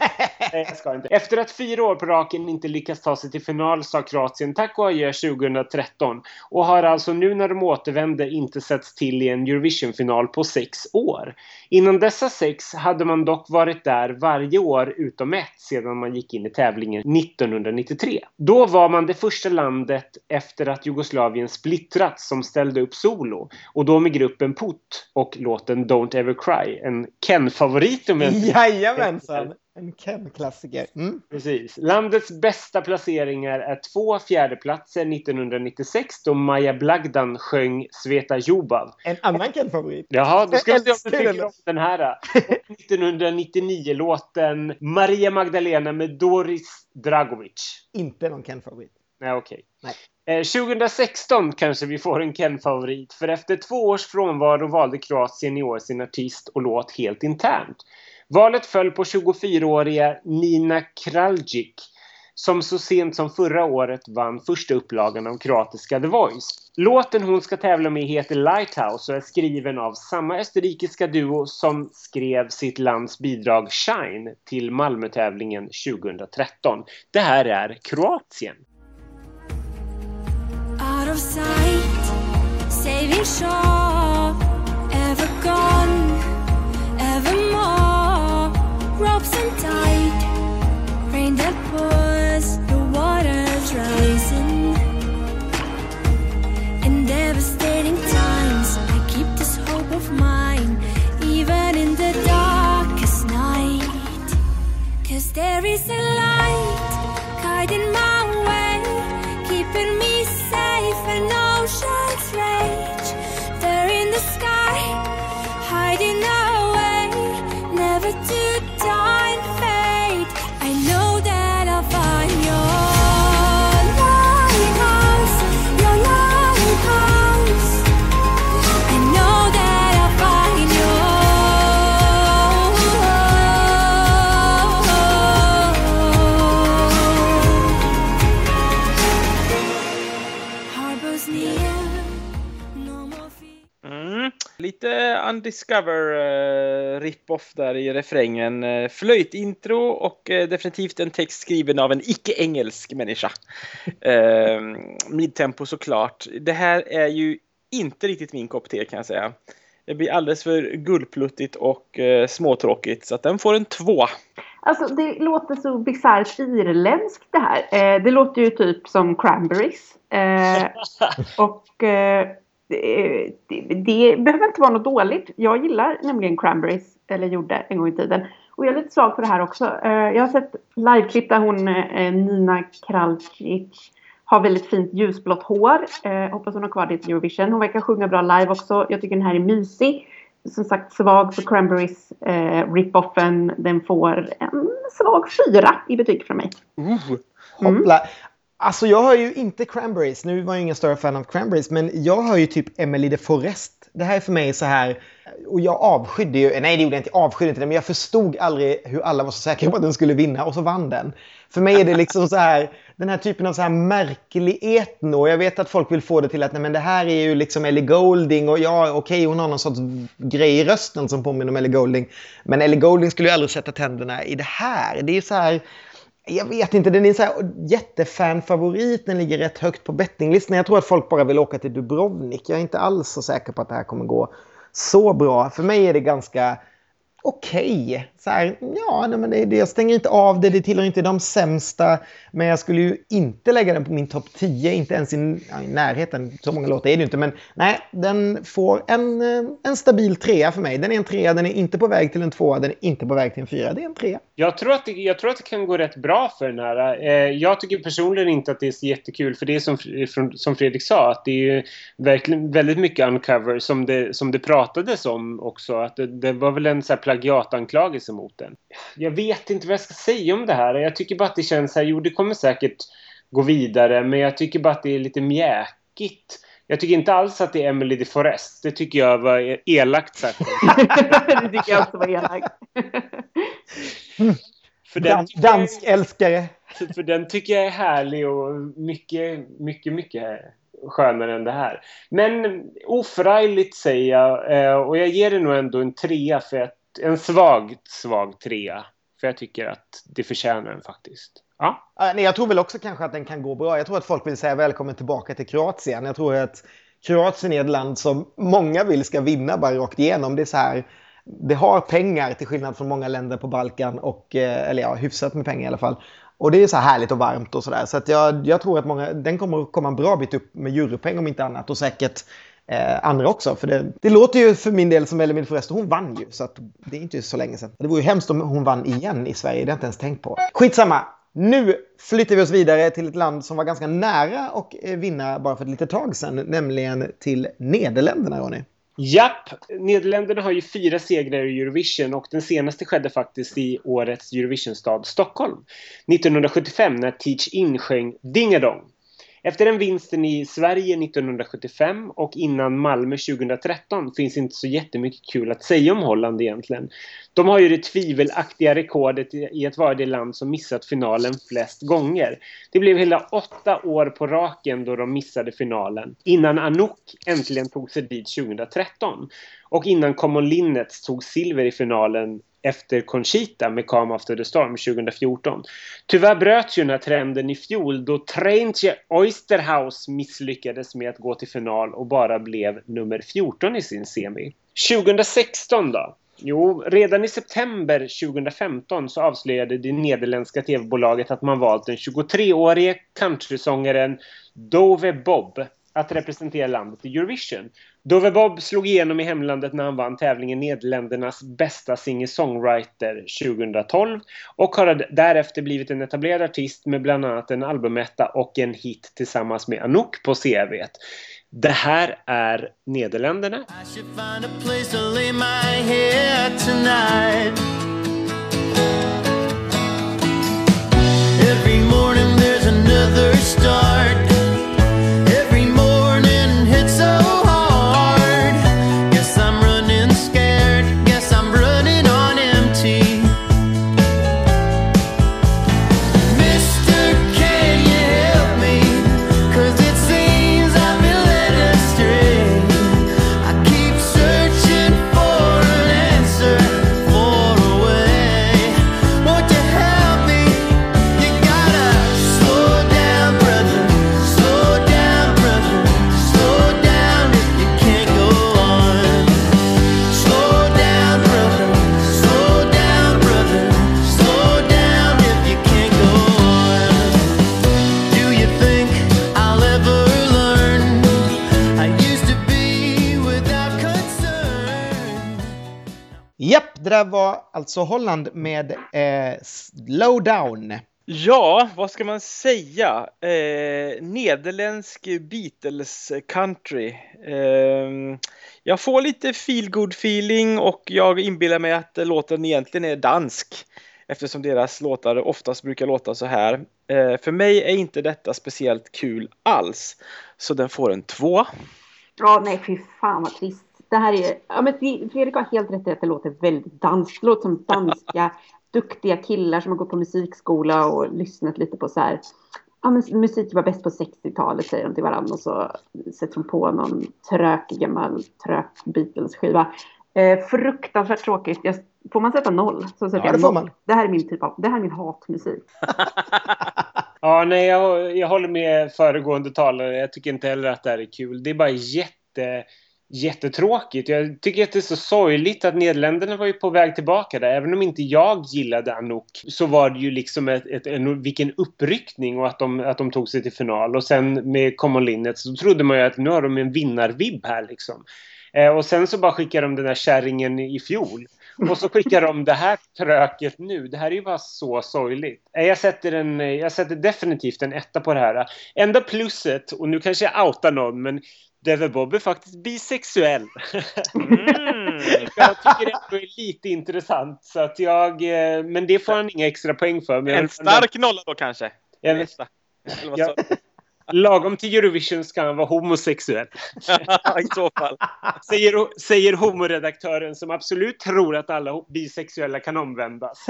nej, jag ska inte. Efter att fyra år på raken inte lyckats ta sig till final sa Kroatien tack och adjö 2013 och har alltså nu när de återvände inte setts till i en Eurovision-final på sex år. Innan dessa sex hade man dock varit där varje år utom ett sedan man gick in i tävlingen 1993. Då var man det första landet efter att Jugoslavien splittrats som ställde upp solo och då med gruppen Put och låten Don't Ever Cry, en Ken-favorit om jag inte Jajamensan! En Ken-klassiker. Mm. Precis. Landets bästa placeringar är två fjärdeplatser 1996 då Maja Blagdan sjöng Sveta Jubav. En annan Ken-favorit. Jaha, då ska vi se om du tycker den. om den här. Och 1999-låten Maria Magdalena med Doris Dragovic. Inte någon Ken-favorit. Nej, okej. Nej. Eh, 2016 kanske vi får en Ken-favorit, för efter två års frånvaro valde Kroatien i år sin artist och låt helt internt. Valet föll på 24-åriga Nina Kraljic som så sent som förra året vann första upplagan av kroatiska The Voice. Låten hon ska tävla med heter Lighthouse och är skriven av samma österrikiska duo som skrev sitt lands bidrag Shine till Malmötävlingen 2013. Det här är Kroatien. Out of sight, saving shore, ever gone. ropes untied, rain that pours, the waters rising. In devastating times, I keep this hope of mine, even in the darkest night. Cause there is a light. Lite Undiscover uh, rip-off där i refrängen. Uh, flöjtintro och uh, definitivt en text skriven av en icke-engelsk människa. Uh, midtempo såklart. Det här är ju inte riktigt min kopp te kan jag säga. Det blir alldeles för guldpluttigt och uh, småtråkigt så att den får en två. Alltså det låter så bisarrt irländskt det här. Eh, det låter ju typ som cranberries. Eh, och eh, Eh, det, det, behöver inte vara något dåligt. Jag gillar nämligen cranberries, eller gjorde en gång i tiden. Och jag är lite svag för det här också. Eh, jag har sett liveklipp där hon, eh, Nina Kraljic, har väldigt fint ljusblått hår. Hoppas hon har kvar det till Eurovision. Hon verkar sjunga bra live också. Jag tycker den här är mysig som sagt svag för Cranberries eh, rip-offen. Den får en svag fyra i betyg från mig. Uh, hoppla. Alltså jag har ju inte Cranberries. Nu var jag ingen större fan av Cranberries. Men jag har ju typ Emily de Forest. Det här är för mig så här. Och jag avskydde ju. Nej det gjorde jag inte. Jag avskydde inte det. Men jag förstod aldrig hur alla var så säkra på att den skulle vinna. Och så vann den. För mig är det liksom så här. Den här typen av så här märklig etno. Jag vet att folk vill få det till att nej, men det här är ju liksom Ellie Golding. Och ja okej okay, hon har någon sorts grej i rösten som påminner om Ellie Golding. Men Ellie Golding skulle ju aldrig sätta tänderna i det här. Det är ju så här jag vet inte, den är en så här jättefanfavorit. Den ligger rätt högt på bettinglistan. Jag tror att folk bara vill åka till Dubrovnik. Jag är inte alls så säker på att det här kommer gå så bra. För mig är det ganska okej. Okay. Så här, ja, nej, men det, det, jag stänger inte av det. Det tillhör inte de sämsta. Men jag skulle ju inte lägga den på min topp 10. Inte ens i, ja, i närheten. Så många låtar är det inte. Men nej, den får en, eh, en stabil trea för mig. Den är en trea. Den är inte på väg till en tvåa. Den är inte på väg till en fyra. Det är en trea. Jag tror att det, jag tror att det kan gå rätt bra för den här. Eh, jag tycker personligen inte att det är så jättekul. För det är som, som Fredrik sa. Att det är ju verkligen väldigt mycket uncover. Som det, som det pratades om också. Att det, det var väl en så här plagiatanklagelse mot den. Jag vet inte vad jag ska säga om det här. Jag tycker bara att det känns här, jo det kommer säkert gå vidare, men jag tycker bara att det är lite mjäkigt. Jag tycker inte alls att det är Emily de Forest. Det tycker jag var elakt sagt. det tycker jag också var elakt. för den Dansk jag, älskare. För den tycker jag är härlig och mycket, mycket, mycket skönare än det här. Men oförargligt säger jag eh, och jag ger det nog ändå en trea för att en svag, svag trea. För jag tycker att det förtjänar den faktiskt. Ja. Nej, jag tror väl också kanske att den kan gå bra. Jag tror att folk vill säga välkommen tillbaka till Kroatien. Jag tror att Kroatien är ett land som många vill ska vinna bara rakt igenom. Det är så här, det har pengar till skillnad från många länder på Balkan och, eh, eller ja, hyfsat med pengar i alla fall. Och det är så här härligt och varmt och sådär. Så att jag, jag tror att många, den kommer att komma en bra bit upp med europeng om inte annat. Och säkert eh, andra också. För det, det, låter ju för min del som Elimil förresten, hon vann ju. Så att det är inte så länge sedan. Det vore ju hemskt om hon vann igen i Sverige, det har jag inte ens tänkt på. Skitsamma! Nu flyttar vi oss vidare till ett land som var ganska nära att eh, vinna bara för ett litet tag sedan, nämligen till Nederländerna, Ronny. Japp! Nederländerna har ju fyra segrar i Eurovision och den senaste skedde faktiskt i årets Eurovisionstad Stockholm. 1975 när Teach In sjöng Dingadong. Efter den vinsten i Sverige 1975 och innan Malmö 2013 finns inte så jättemycket kul att säga om Holland egentligen. De har ju det tvivelaktiga rekordet i att vara det land som missat finalen flest gånger. Det blev hela åtta år på raken då de missade finalen. Innan Anouk äntligen tog sig dit 2013. Och innan Common Linnets tog silver i finalen efter Conchita med Calm After the Storm 2014. Tyvärr bröts ju den här trenden i fjol då Treintje Oysterhouse misslyckades med att gå till final och bara blev nummer 14 i sin semi. 2016 då? Jo, redan i september 2015 så avslöjade det nederländska tv-bolaget att man valt den 23-årige countrysångaren Dove Bob att representera landet i Eurovision. Dove Bob slog igenom i hemlandet när han vann tävlingen Nederländernas bästa singer-songwriter 2012 och har därefter blivit en etablerad artist med bland annat en albumetta och en hit tillsammans med Anouk på CVt. Det här är Nederländerna. Every morning there's another star alltså Holland med eh, Slow Down. Ja, vad ska man säga? Eh, nederländsk Beatles country. Eh, jag får lite feel good feeling och jag inbillar mig att låten egentligen är dansk. Eftersom deras låtar oftast brukar låta så här. Eh, för mig är inte detta speciellt kul alls. Så den får en två. Ja, nej fy fan vad trist. Det här är, ja men Fredrik har helt rätt i att det låter väldigt danskt. Det låter som danska duktiga killar som har gått på musikskola och lyssnat lite på så här. Ja men musik var bäst på 60-talet säger de till varandra och så sätter de på någon trök gammal trök Beatles-skiva. Eh, fruktansvärt tråkigt. Jag, får man sätta noll så sätter Ja, jag det får noll. man. Det här är min typ av, det här är min hatmusik. Ja, nej, jag, jag håller med föregående talare. Jag tycker inte heller att det här är kul. Det är bara jätte, jättetråkigt. Jag tycker att det är så sorgligt att Nederländerna var ju på väg tillbaka där. Även om inte jag gillade Anouk så var det ju liksom ett, ett, en, vilken uppryckning och att de, att de tog sig till final. Och sen med Common Linnet så trodde man ju att nu har de en vinnarvibb här liksom. Eh, och sen så bara skickar de den där kärringen i fjol. Och så skickar de det här tröket nu. Det här är ju bara så sorgligt. Eh, jag sätter, en, eh, jag sätter definitivt en etta på det här. Enda plusset, och nu kanske jag outar någon, men Deve Bob är faktiskt bisexuell. Mm. jag tycker det är lite intressant. Så att jag, eh, men det får han inga extra poäng för. Men jag En stark nolla då kanske. Ja, men- Lagom till Eurovision ska han vara homosexuell. I så fall. Säger, säger homoredaktören som absolut tror att alla bisexuella kan omvändas.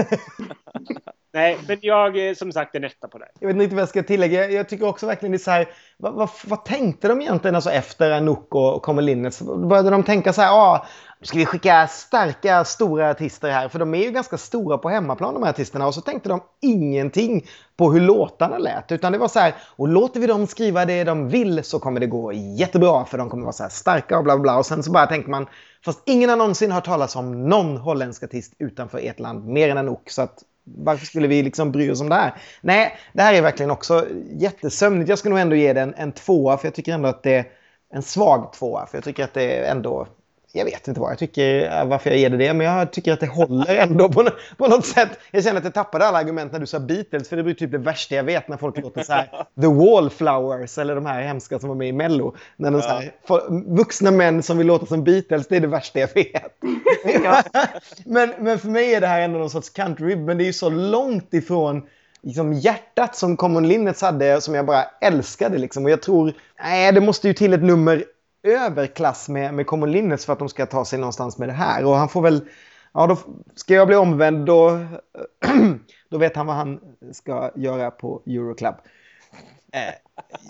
Nej, men jag är som sagt en etta på det. Jag vet inte vad jag ska tillägga. Jag tycker också verkligen det är så här. Vad, vad, vad tänkte de egentligen alltså efter Anouk och, och Common Linnet? Började de tänka så här, ah, nu ska vi skicka starka, stora artister här. För de är ju ganska stora på hemmaplan de här artisterna. Och så tänkte de ingenting på hur låtarna lät. Utan det var så här, och låter vi dem skriva det de vill så kommer det gå jättebra. För de kommer vara så här starka och bla bla bla. Och sen så bara tänker man, fast ingen har någonsin hört talas om någon holländsk artist utanför ert land. Mer än en ok Så att varför skulle vi liksom bry oss om det här? Nej, det här är verkligen också jättesömnigt. Jag ska nog ändå ge den en tvåa, för jag tycker ändå att det är en svag tvåa. För jag tycker att det är ändå... Jag vet inte vad jag tycker, eh, varför jag ger det det, men jag tycker att det håller ändå på, på något sätt. Jag känner att jag tappade alla argument när du sa Beatles, för det blir typ det värsta jag vet när folk låter så här The Wallflowers eller de här hemska som var med i Mello. När de så här, vuxna män som vill låta som Beatles, det är det värsta jag vet. Ja. men, men för mig är det här ändå någon sorts country, men det är ju så långt ifrån liksom, hjärtat som Common Linnets hade, som jag bara älskade. Liksom. Och jag tror, nej, det måste ju till ett nummer överklass med, med Common för att de ska ta sig någonstans med det här. Och han får väl, ja då ska jag bli omvänd då, då vet han vad han ska göra på Euroclub. Eh,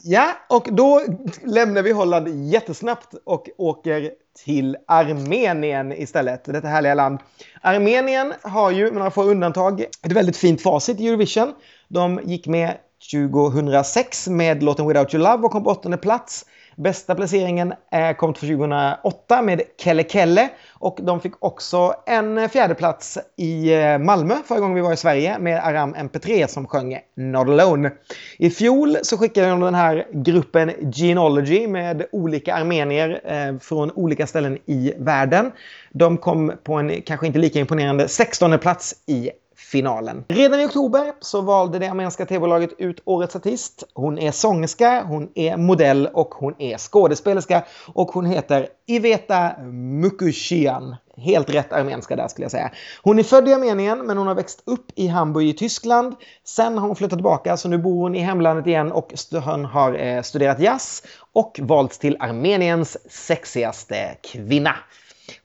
ja, och då lämnar vi Holland jättesnabbt och åker till Armenien istället. Detta härliga land. Armenien har ju, med några få undantag, ett väldigt fint facit i Eurovision. De gick med 2006 med låten Without You Love och kom på åttonde plats. Bästa placeringen kom 2008 med Kelle Kelle och de fick också en fjärde plats i eh, Malmö förra gången vi var i Sverige med Aram MP3 som sjöng Not Alone. I fjol så skickade de den här gruppen Genealogy med olika armenier eh, från olika ställen i världen. De kom på en kanske inte lika imponerande 16 plats i finalen. Redan i oktober så valde det armeniska tv-bolaget ut årets artist. Hon är sångerska, hon är modell och hon är skådespelerska. Och hon heter Iveta Mukushian. Helt rätt armenska där skulle jag säga. Hon är född i Armenien men hon har växt upp i Hamburg i Tyskland. Sen har hon flyttat tillbaka så nu bor hon i hemlandet igen och hon har eh, studerat jazz och valts till Armeniens sexigaste kvinna.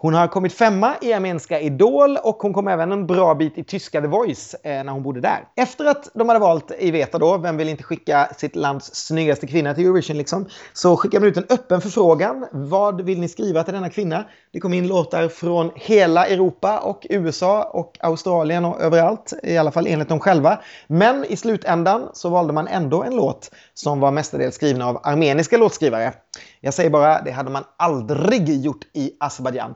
Hon har kommit femma i armeniska Idol och hon kom även en bra bit i tyska The Voice eh, när hon bodde där. Efter att de hade valt Iveta då, vem vill inte skicka sitt lands snyggaste kvinna till Eurovision liksom, så skickade man ut en öppen förfrågan. Vad vill ni skriva till denna kvinna? Det kom in låtar från hela Europa och USA och Australien och överallt, i alla fall enligt dem själva. Men i slutändan så valde man ändå en låt som var mestadels skriven av armeniska låtskrivare. Jag säger bara, det hade man aldrig gjort i Azerbajdzjan.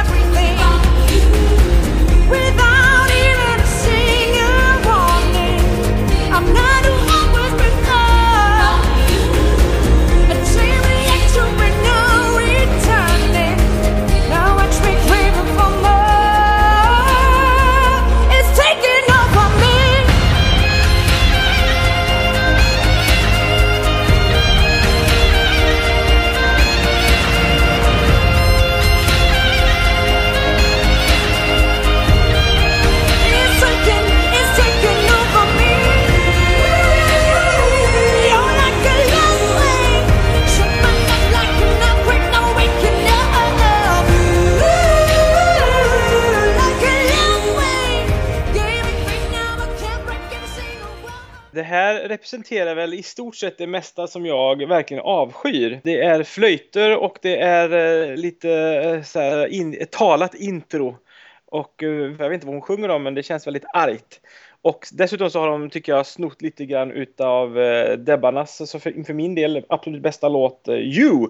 representerar väl i stort sett det mesta som jag verkligen avskyr. Det är flöjter och det är eh, lite eh, så här, in, ett talat intro. Och eh, jag vet inte vad hon sjunger om men det känns väldigt argt. Och dessutom så har de, tycker jag, snott lite grann utav Debbarnas, så för, för min del, absolut bästa låt, You,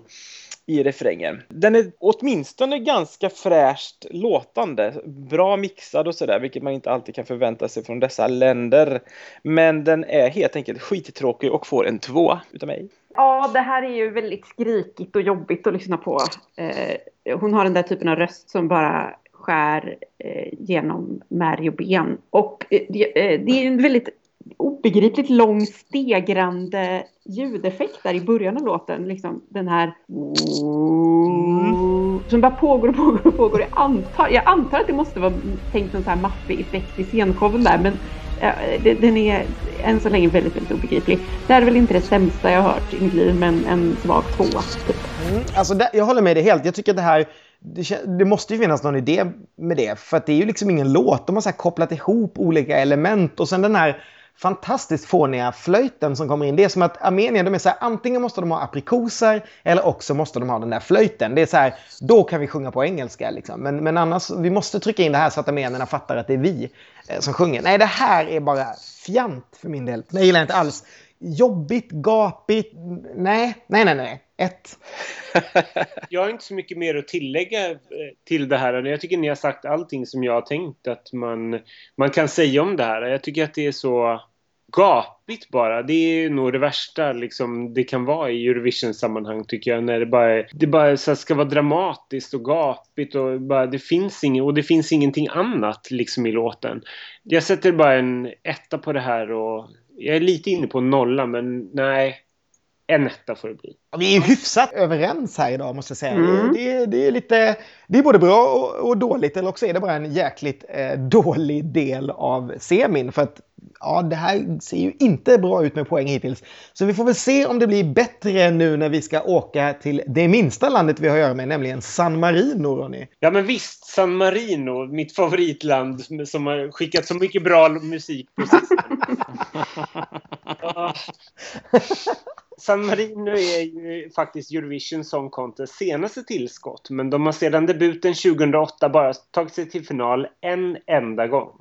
i refrängen. Den är åtminstone ganska fräscht låtande, bra mixad och sådär, vilket man inte alltid kan förvänta sig från dessa länder. Men den är helt enkelt skittråkig och får en två utav mig. Ja, det här är ju väldigt skrikigt och jobbigt att lyssna på. Eh, hon har den där typen av röst som bara skär eh, genom märg och ben. Och eh, det, eh, det är en väldigt obegripligt lång stegrande ljudeffekt där i början av låten. Liksom den här... Som bara pågår och pågår och pågår. Jag antar, jag antar att det måste vara tänkt en här maffig effekt i scenshowen där. Men den är än så länge väldigt, väldigt obegriplig. Det här är väl inte det sämsta jag har hört i mitt liv, men en svag tvåa. Typ. Mm, alltså, det, jag håller med dig helt. Jag tycker att det här... Det, det måste ju finnas någon idé med det. För att det är ju liksom ingen låt. De har så här kopplat ihop olika element. Och sen den här fantastiskt fåniga flöjten som kommer in. Det är som att Armenien, de är så här, antingen måste de ha aprikoser eller också måste de ha den där flöjten. Det är så här, då kan vi sjunga på engelska liksom. Men, men annars, vi måste trycka in det här så att armenierna fattar att det är vi eh, som sjunger. Nej, det här är bara fjant för min del. Det gillar jag inte alls. Jobbigt, gapigt. Nej, nej, nej, nej. Ett. Jag har inte så mycket mer att tillägga eh, till det här. Jag tycker ni har sagt allting som jag har tänkt att man, man kan säga om det här. Jag tycker att det är så gapigt bara. Det är nog det värsta liksom, det kan vara i Eurovision-sammanhang tycker jag. När det bara, är- det bara så här, ska vara dramatiskt och gapigt och bara, det finns inget och det finns ingenting annat liksom i låten. Jag sätter bara en etta på det här och jag är lite inne på nolla men nej. En etta får det bli. Ja, Vi är hyfsat överens här idag måste jag säga. Mm. Det, det är lite, det är både bra och, och dåligt eller också är det bara en jäkligt eh, dålig del av semin. För att ja, det här ser ju inte bra ut med poäng hittills. Så vi får väl se om det blir bättre nu när vi ska åka till det minsta landet vi har att göra med, nämligen San Marino, Ronny. Ja men visst, San Marino, mitt favoritland som har skickat så mycket bra musik på sistone. San Marino är ju faktiskt Eurovision Song Contest senaste tillskott men de har sedan debuten 2008 bara tagit sig till final en enda gång.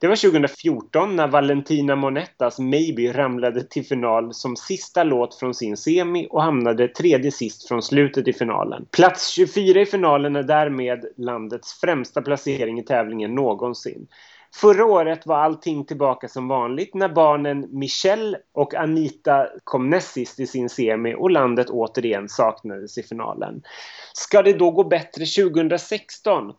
Det var 2014 när Valentina Monettas Maybe ramlade till final som sista låt från sin semi och hamnade tredje sist från slutet i finalen. Plats 24 i finalen är därmed landets främsta placering i tävlingen någonsin. Förra året var allting tillbaka som vanligt när barnen Michelle och Anita kom näst sist i sin semi och landet återigen saknades i finalen. Ska det då gå bättre 2016?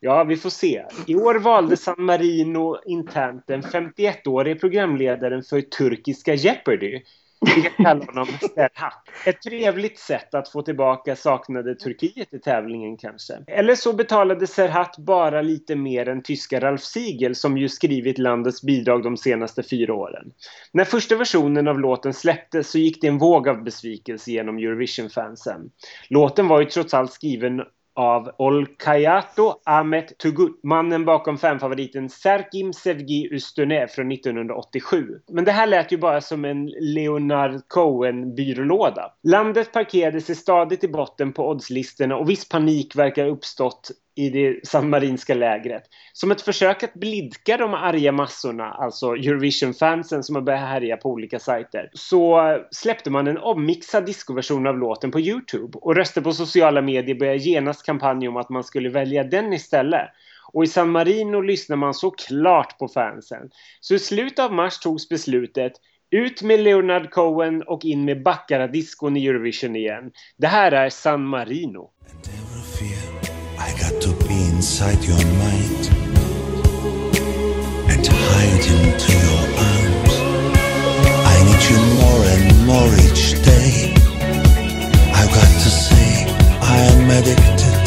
Ja, vi får se. I år valde San Marino internt den 51-årige programledaren för turkiska Jeopardy. Vi kallar honom Serhat. Ett trevligt sätt att få tillbaka saknade Turkiet i tävlingen kanske. Eller så betalade Serhat bara lite mer än tyska Ralf Siegel som ju skrivit landets bidrag de senaste fyra åren. När första versionen av låten släpptes så gick det en våg av besvikelse genom Eurovision-fansen. Låten var ju trots allt skriven av Olkayato Ahmet Tugut, mannen bakom fanfavoriten Serkim Sevgi Ustune från 1987. Men det här lät ju bara som en Leonard Cohen-byrålåda. Landet parkerade sig stadigt i botten på oddslistorna och viss panik verkar ha uppstått i det sammarinska lägret. Som ett försök att blidka de arga massorna, alltså Eurovision-fansen som har börjat härja på olika sajter, så släppte man en ommixad discoversion av låten på Youtube och röster på sociala medier började genast kampanj om att man skulle välja den istället. Och i San Marino lyssnar man såklart på fansen. Så i slutet av mars togs beslutet ut med Leonard Cohen och in med Baccaradiscon i Eurovision igen. Det här är San Marino. Inside your mind and hide into your arms. I need you more and more each day. I've got to say, I am addicted.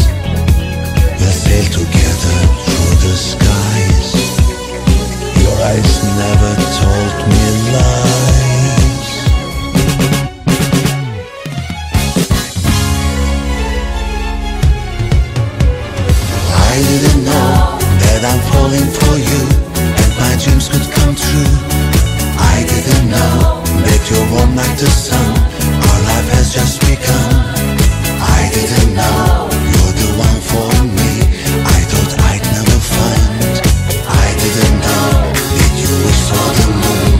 We'll sail together through the skies. Your eyes never told me lies. I didn't know that I'm falling for you and my dreams could come true. I didn't know that you're warm like the sun. Our life has just begun. I didn't know you're the one for me. I thought I'd never find. I didn't know that you wish for the moon.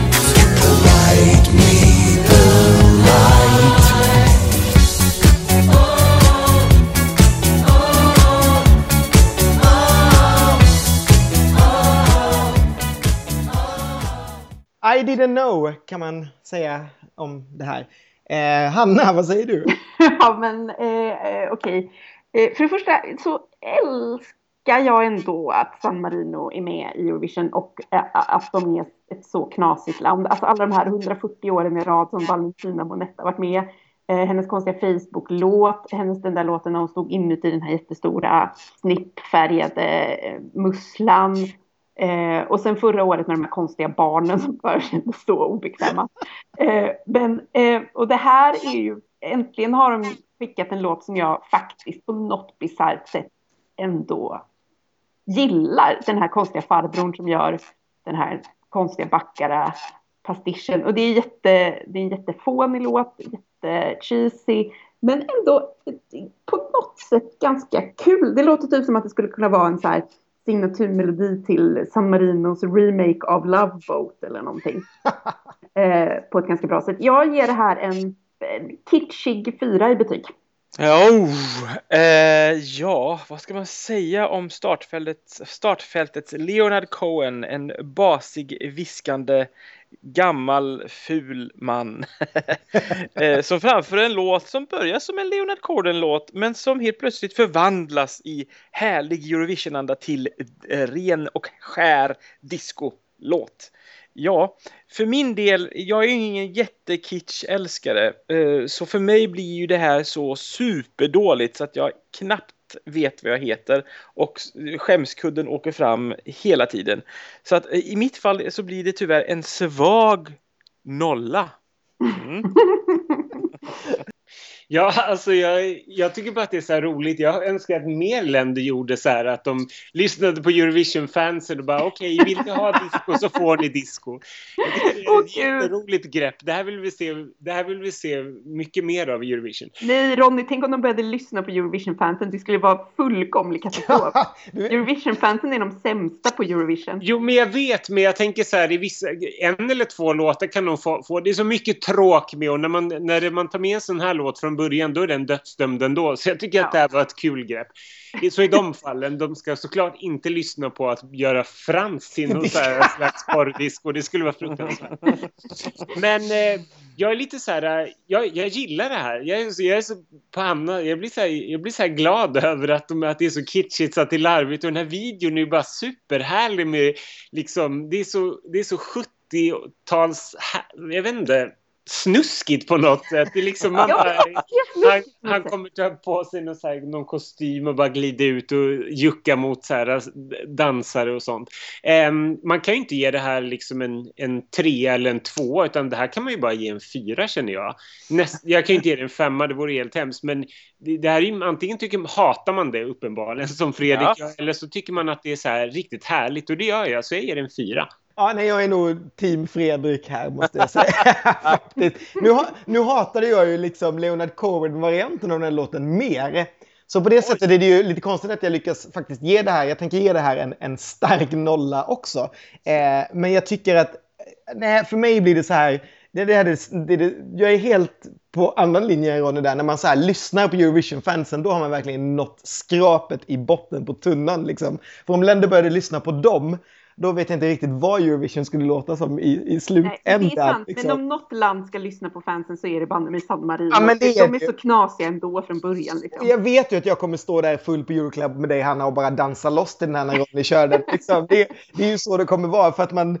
Didn't know kan man säga om det här. Eh, Hanna, vad säger du? ja, men eh, okej. Eh, för det första så älskar jag ändå att San Marino är med i Eurovision och eh, att de är ett så knasigt land. Alltså alla de här 140 åren i rad som Valentina Monetta varit med. Eh, hennes konstiga Facebook-låt, hennes den där låten när hon stod inuti den här jättestora snippfärgade eh, musslan. Eh, och sen förra året med de här konstiga barnen som bara kändes så obekväma. Eh, men, eh, och det här är ju, äntligen har de skickat en låt som jag faktiskt på något bisarrt sätt ändå gillar. Den här konstiga farbrorn som gör den här konstiga backara pastischen. Och det är, jätte, det är en jättefånig låt, jättecheesy. Men ändå på något sätt ganska kul. Det låter typ som att det skulle kunna vara en så här signaturmelodi till San Marinos remake av Love Boat eller någonting. eh, på ett ganska bra sätt. Jag ger det här en, en kitschig fyra i betyg. Oh, eh, ja, vad ska man säga om startfältets, startfältets Leonard Cohen, en basig, viskande, gammal, ful man. Eh, som framför en låt som börjar som en Leonard Cohen-låt men som helt plötsligt förvandlas i härlig Eurovision-anda till eh, ren och skär disco-låt. Ja, för min del, jag är ju ingen jättekitsch-älskare, eh, så för mig blir ju det här så superdåligt så att jag knappt vet vad jag heter och skämskudden åker fram hela tiden. Så att eh, i mitt fall så blir det tyvärr en svag nolla. Mm. Ja, alltså jag, jag tycker bara att det är så roligt. Jag önskar att mer länder gjorde så här att de lyssnade på Eurovision-fansen och bara okej, okay, vill ni ha disco så får ni disco. Det är ett jätteroligt grepp. Det här, vill vi se, det här vill vi se mycket mer av i Eurovision. Nej, Ronny, tänk om de började lyssna på Eurovision-fansen. Det skulle vara fullkomlig katastrof. Eurovision-fansen är de sämsta på Eurovision. Jo, men jag vet, men jag tänker så här, i vissa, en eller två låtar kan de få, få det är så mycket tråk med och när man, när man tar med en sån här låt från början då är den dödsdömd ändå. Så jag tycker ja. att det här var ett kul grepp. Så i de fallen, de ska såklart inte lyssna på att göra Frans till någon slags porrdisco. Det skulle vara fruktansvärt. Men eh, jag är lite så här, jag, jag gillar det här. Jag är, så, jag är så på Anna, jag blir så här, jag blir så här glad över att, de, att det är så kitschigt så att det är larvigt. Och den här videon är bara superhärlig med liksom, det är så, det är så 70-tals, jag vet inte snuskigt på något sätt. Det är liksom man bara, han, han kommer ta på sig någon, så här, någon kostym och bara glida ut och jucka mot så här, dansare och sånt. Um, man kan ju inte ge det här liksom en, en tre eller en två utan det här kan man ju bara ge en fyra känner jag. Näst, jag kan ju inte ge det en femma, det vore helt hemskt. Men det, det här är ju, antingen tycker, hatar man det uppenbarligen som Fredrik ja. eller så tycker man att det är så här riktigt härligt och det gör jag så jag ger det en fyra. Ja, nej, jag är nog team Fredrik här måste jag säga. Faktiskt. Nu, nu hatade jag ju liksom Leonard Cohen-varianten av den låten mer. Så på det Oj. sättet är det ju lite konstigt att jag lyckas faktiskt ge det här. Jag tänker ge det här en, en stark nolla också. Eh, men jag tycker att, nej, för mig blir det så här. Det, det, det, det, jag är helt på annan linje än Ronny där. När man så här lyssnar på Eurovision-fansen, då har man verkligen nått skrapet i botten på tunnan. Liksom. För om länder började lyssna på dem, då vet jag inte riktigt vad Eurovision skulle låta som i, i slutändan. Nej, det är sant, liksom. men om något land ska lyssna på fansen så är det bandet med San Marino. Ja, men det är De är så knasiga ändå från början. Liksom. Jag vet ju att jag kommer stå där full på Euroclub med dig Hanna och bara dansa loss till den här när Ronny kör den. Liksom. Det, det är ju så det kommer vara för att man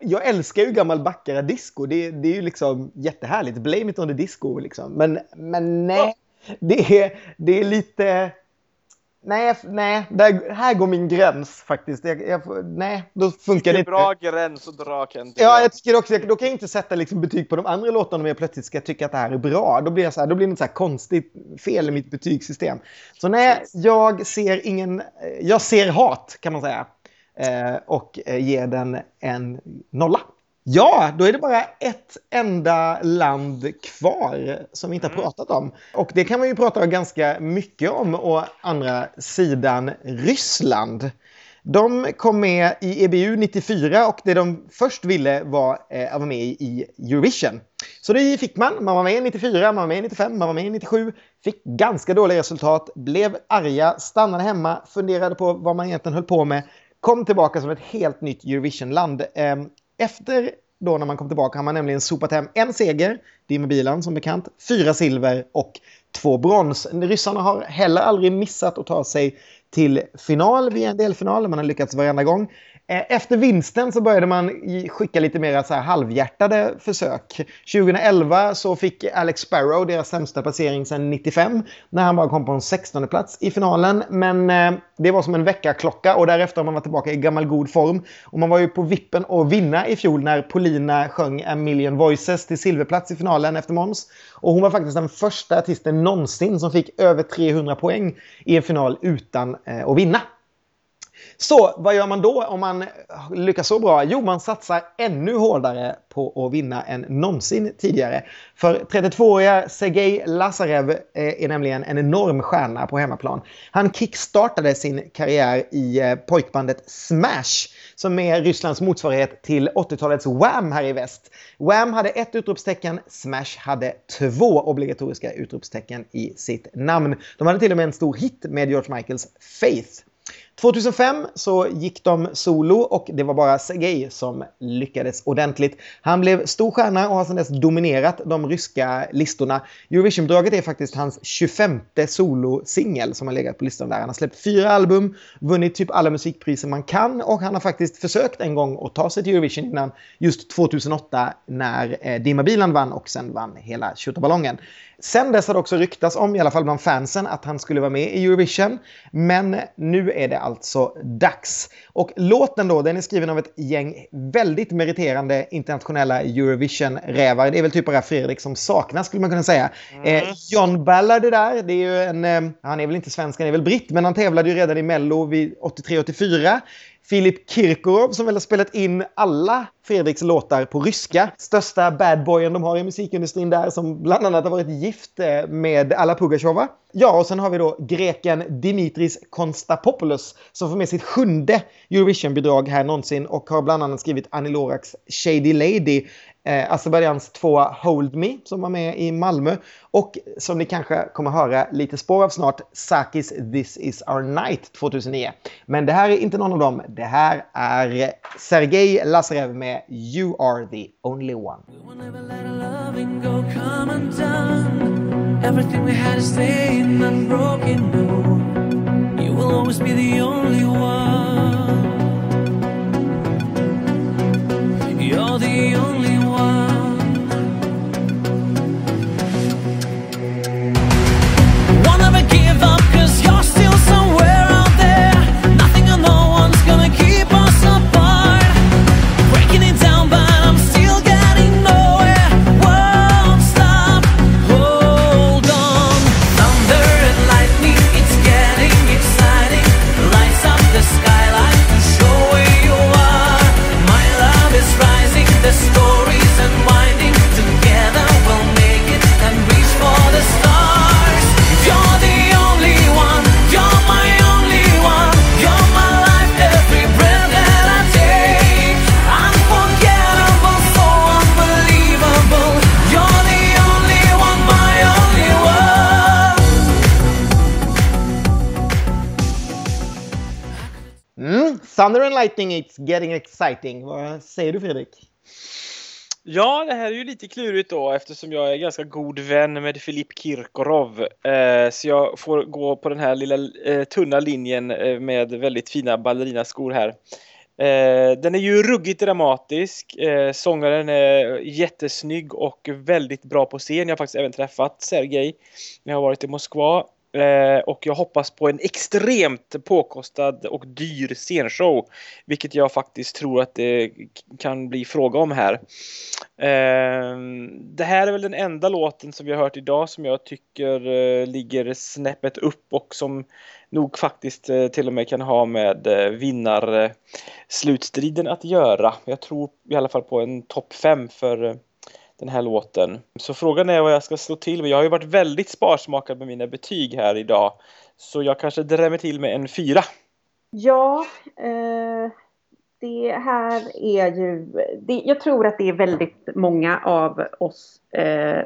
jag älskar ju gammal backara disco. Det, det är ju liksom jättehärligt. Blame it on the disco liksom. Men, men nej, det är, det är lite Nej, nej där, här går min gräns faktiskt. Jag, jag, nej, då funkar det inte. bra gräns att dra Kent. Ja, jag tycker också, då kan jag inte sätta liksom betyg på de andra låtarna om jag plötsligt ska tycka att det här är bra. Då blir, jag så här, då blir det något så här konstigt fel i mitt betygssystem. Så nej, jag ser ingen, jag ser hat kan man säga. Eh, och ger den en nolla. Ja, då är det bara ett enda land kvar som vi inte har mm. pratat om. Och det kan man ju prata ganska mycket om å andra sidan Ryssland. De kom med i EBU 94 och det de först ville var eh, att vara med i Eurovision. Så det fick man. Man var med i 94, man var med i 95, man var med i 97. Fick ganska dåliga resultat, blev arga, stannade hemma, funderade på vad man egentligen höll på med. Kom tillbaka som ett helt nytt Eurovision-land. Efter då när man kom tillbaka har man nämligen sopat hem en seger, Dimmy Bilan som bekant, fyra silver och två brons. Ryssarna har heller aldrig missat att ta sig till final via en delfinal. Man har lyckats varenda gång. Eh, efter vinsten så började man skicka lite mer så här halvhjärtade försök. 2011 så fick Alex Sparrow deras sämsta placering sedan 95 när han bara kom på en 16 plats i finalen. Men eh, det var som en väckarklocka och därefter har man varit tillbaka i gammal god form. Och man var ju på vippen att vinna i fjol när Polina sjöng A Million Voices till silverplats i finalen efter Måns. Och hon var faktiskt den första artisten någonsin som fick över 300 poäng i en final utan eh, att vinna. Så vad gör man då om man lyckas så bra? Jo, man satsar ännu hårdare på att vinna än någonsin tidigare. För 32-åriga Sergej Lazarev eh, är nämligen en enorm stjärna på hemmaplan. Han kickstartade sin karriär i eh, pojkbandet Smash som är Rysslands motsvarighet till 80-talets Wham här i väst. Wham hade ett utropstecken, Smash hade två obligatoriska utropstecken i sitt namn. De hade till och med en stor hit med George Michaels Faith. 2005 så gick de solo och det var bara Sergej som lyckades ordentligt. Han blev stor stjärna och har sedan dess dominerat de ryska listorna. Eurovision-bidraget är faktiskt hans 25 solosingel som har legat på listan där. Han har släppt fyra album, vunnit typ alla musikpriser man kan och han har faktiskt försökt en gång att ta sig till Eurovision innan just 2008 när eh, Dima Bilan vann och sen vann hela tjottaballongen. Sen dess har det också ryktats om, i alla fall bland fansen, att han skulle vara med i Eurovision. Men nu är det alltså dags. Och låten då, den är skriven av ett gäng väldigt meriterande internationella Eurovision-rävar. Det är väl typ bara Fredrik som saknas skulle man kunna säga. Eh, John Ballard är där. Det är ju en, eh, han är väl inte svensk, han är väl britt, men han tävlade ju redan i Mello vid 83-84. Filip Kirkorov som väl har spelat in alla Fredriks låtar på ryska. Största badboyen de har i musikindustrin där som bland annat har varit gift eh, med Alla Pugacheva. Ja, och sen har vi då greken Dimitris Konstapopoulos som får med sitt sjunde Eurovision-bidrag här någonsin och har bland annat skrivit Annie Loraks Shady Lady, eh, Azerbajdzjans tvåa Hold Me som var med i Malmö och som ni kanske kommer höra lite spår av snart, Sakis This Is Our Night 2009. Men det här är inte någon av dem. Det här är Sergej Lazarev med You Are The Only One. Everything we had is staying unbroken. No, you will always be the only one. You're the only one. Thunder and Lightning, it's getting exciting. Vad säger du Fredrik? Ja, det här är ju lite klurigt då eftersom jag är ganska god vän med Filip Kirkorov. Eh, så jag får gå på den här lilla eh, tunna linjen eh, med väldigt fina ballerinaskor här. Eh, den är ju ruggigt dramatisk. Eh, sångaren är jättesnygg och väldigt bra på scen. Jag har faktiskt även träffat Sergej när jag har varit i Moskva. Eh, och jag hoppas på en extremt påkostad och dyr scenshow. Vilket jag faktiskt tror att det kan bli fråga om här. Eh, det här är väl den enda låten som vi har hört idag som jag tycker eh, ligger snäppet upp och som nog faktiskt eh, till och med kan ha med eh, vinnarslutstriden att göra. Jag tror i alla fall på en topp 5 för eh, den här låten. Så frågan är vad jag ska slå till med. Jag har ju varit väldigt sparsmakad med mina betyg här idag. Så jag kanske drämmer till med en fyra. Ja, eh, det här är ju... Det, jag tror att det är väldigt många av oss eh,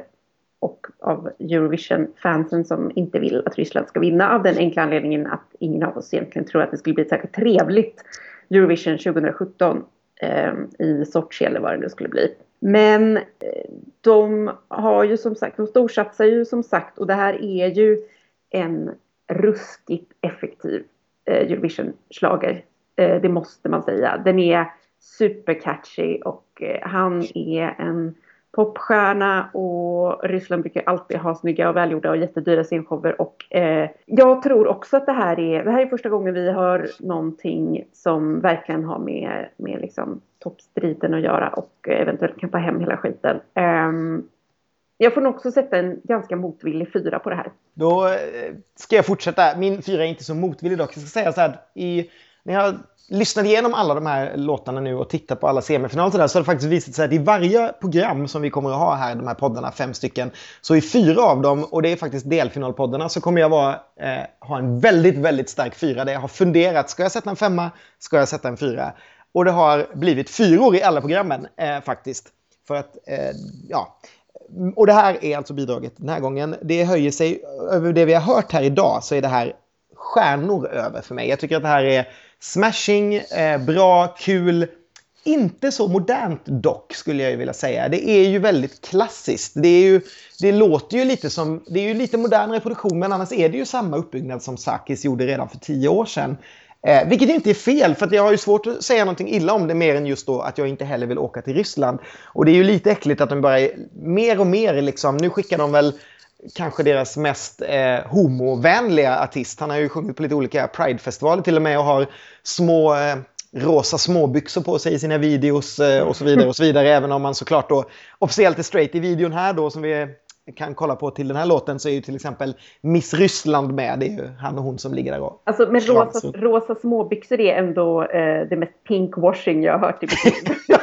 och av Eurovision-fansen som inte vill att Ryssland ska vinna av den enkla anledningen att ingen av oss egentligen tror att det skulle bli ett särskilt trevligt Eurovision 2017. eh, i Sochi eller vad det nu skulle bli. Men eh, de har ju som sagt, de storsatsar ju som sagt och det här är ju en ruskigt effektiv eh, Eurovision-schlager. Eh, det måste man säga. Den är supercatchy och eh, han är en popstjärna och Ryssland brukar alltid ha snygga och välgjorda och jättedyra scenshower och eh, jag tror också att det här är, det här är första gången vi hör någonting som verkligen har med, med liksom toppstriden att göra och eventuellt kan ta hem hela skiten. Ehm, jag får nog också sätta en ganska motvillig fyra på det här. Då eh, ska jag fortsätta. Min fyra är inte så motvillig dock. Jag ska säga så här, i, när jag lyssnade igenom alla de här låtarna nu och tittat på alla semifinaler så, där, så har det faktiskt visat sig att i varje program som vi kommer att ha här, de här poddarna, fem stycken, så i fyra av dem, och det är faktiskt delfinalpoddarna, så kommer jag vara, eh, ha en väldigt, väldigt stark fyra där jag har funderat, ska jag sätta en femma, ska jag sätta en fyra? Och det har blivit fyror i alla programmen eh, faktiskt. För att, eh, ja, och det här är alltså bidraget den här gången. Det höjer sig över det vi har hört här idag så är det här stjärnor över för mig. Jag tycker att det här är smashing, eh, bra, kul. Inte så modernt dock skulle jag ju vilja säga. Det är ju väldigt klassiskt. Det, är ju, det låter ju lite som, det är ju lite modernare produktion men annars är det ju samma uppbyggnad som Sakis gjorde redan för tio år sedan. Eh, vilket inte är fel, för att jag har ju svårt att säga någonting illa om det mer än just då att jag inte heller vill åka till Ryssland. Och det är ju lite äckligt att de bara är mer och mer liksom, nu skickar de väl kanske deras mest eh, homovänliga artist. Han har ju sjungit på lite olika Pride-festivaler till och med och har små eh, rosa småbyxor på sig i sina videos eh, och så vidare och så vidare. Även om man såklart då officiellt är straight i videon här då som vi kan kolla på till den här låten så är ju till exempel Miss Ryssland med. Det är ju han och hon som ligger där och... Alltså med rosa, rosa småbyxor är ändå eh, det mest pinkwashing jag har hört i mitt liv.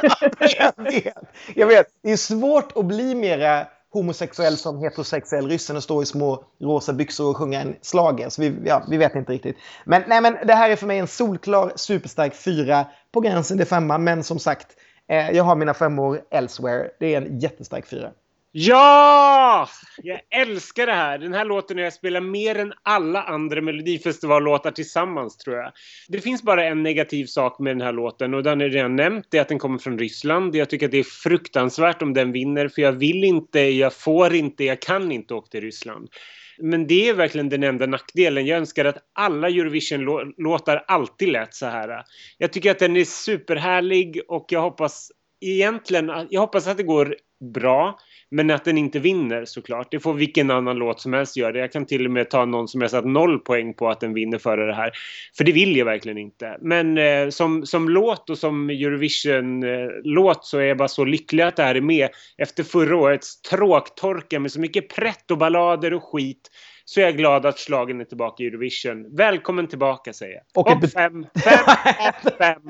jag vet. Jag vet. Det är svårt att bli mera homosexuell som heterosexuell ryssen och stå i små rosa byxor och sjunga en slager. Så vi, ja, vi vet inte riktigt. Men, nej, men det här är för mig en solklar, superstark fyra på gränsen till femma. Men som sagt, eh, jag har mina femmor elsewhere. Det är en jättestark fyra. Ja! Jag älskar det här. Den här låten har jag spelat mer än alla andra Melodifestivallåtar tillsammans tror jag. Det finns bara en negativ sak med den här låten och den är redan nämnt. Det är att den kommer från Ryssland. Jag tycker att det är fruktansvärt om den vinner för jag vill inte, jag får inte, jag kan inte åka till Ryssland. Men det är verkligen den enda nackdelen. Jag önskar att alla Eurovision-låtar alltid lät så här. Jag tycker att den är superhärlig och jag hoppas egentligen, jag hoppas att det går bra. Men att den inte vinner såklart. Det får vilken annan låt som helst göra. Jag kan till och med ta någon som jag satt noll poäng på att den vinner före det här. För det vill jag verkligen inte. Men eh, som, som låt och som Eurovision-låt så är jag bara så lycklig att det här är med. Efter förra årets tråktorka med så mycket prätt och ballader och skit så är jag glad att slagen är tillbaka i Eurovision. Välkommen tillbaka säger jag. Och Och fem, fem, och fem.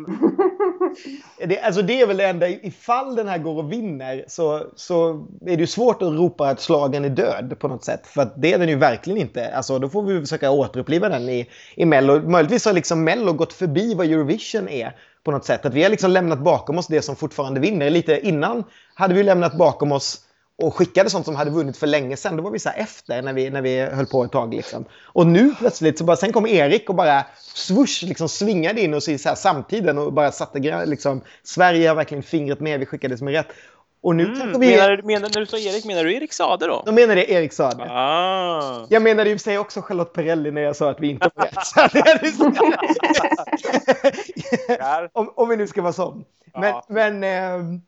Det, alltså det är väl det enda, ifall den här går och vinner så, så är det ju svårt att ropa att slagen är död på något sätt. För att det är den ju verkligen inte. Alltså då får vi försöka återuppliva den i, i Mello. Möjligtvis har liksom Mello gått förbi vad Eurovision är på något sätt. Att vi har liksom lämnat bakom oss det som fortfarande vinner. Lite innan hade vi lämnat bakom oss och skickade sånt som hade vunnit för länge sedan. Då var vi så efter när vi, när vi höll på ett tag. Liksom. Och nu plötsligt så bara, sen kom Erik och bara swoosh, liksom svingade in oss i så här samtiden och bara satte liksom, Sverige har verkligen fingret med, vi skickade det som är rätt. Och nu Mm, vi... menar, menar, när du sa Erik, menar du Erik Sade då? Då menar det Erik Sade. Ah. Jag menade för sig också Charlotte Perrelli när jag sa att vi inte var rätt. Så Där. om, om vi nu ska vara sån. Men, Ja. men, eh,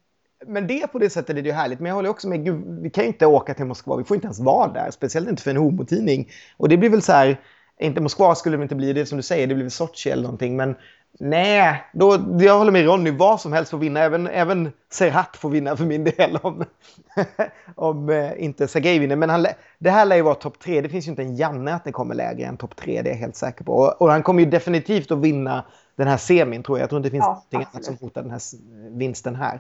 men det på det sättet är det ju härligt. Men jag håller också med, gud, vi kan ju inte åka till Moskva. Vi får inte ens vara där. Speciellt inte för en homotidning. Och det blir väl så här, inte Moskva skulle det inte bli, det som du säger, det blir väl Sochi eller någonting. Men nej, då, jag håller med Ronny, vad som helst får vinna. Även, även Serhat får vinna för min del om, om eh, inte Sergej vinner. Men han, det här lär ju vara topp tre. Det finns ju inte en Janne att det kommer lägre än topp tre, det är jag helt säker på. Och, och han kommer ju definitivt att vinna den här semin tror jag. Jag tror inte det finns Ja, någonting annat som hotar den här vinsten här.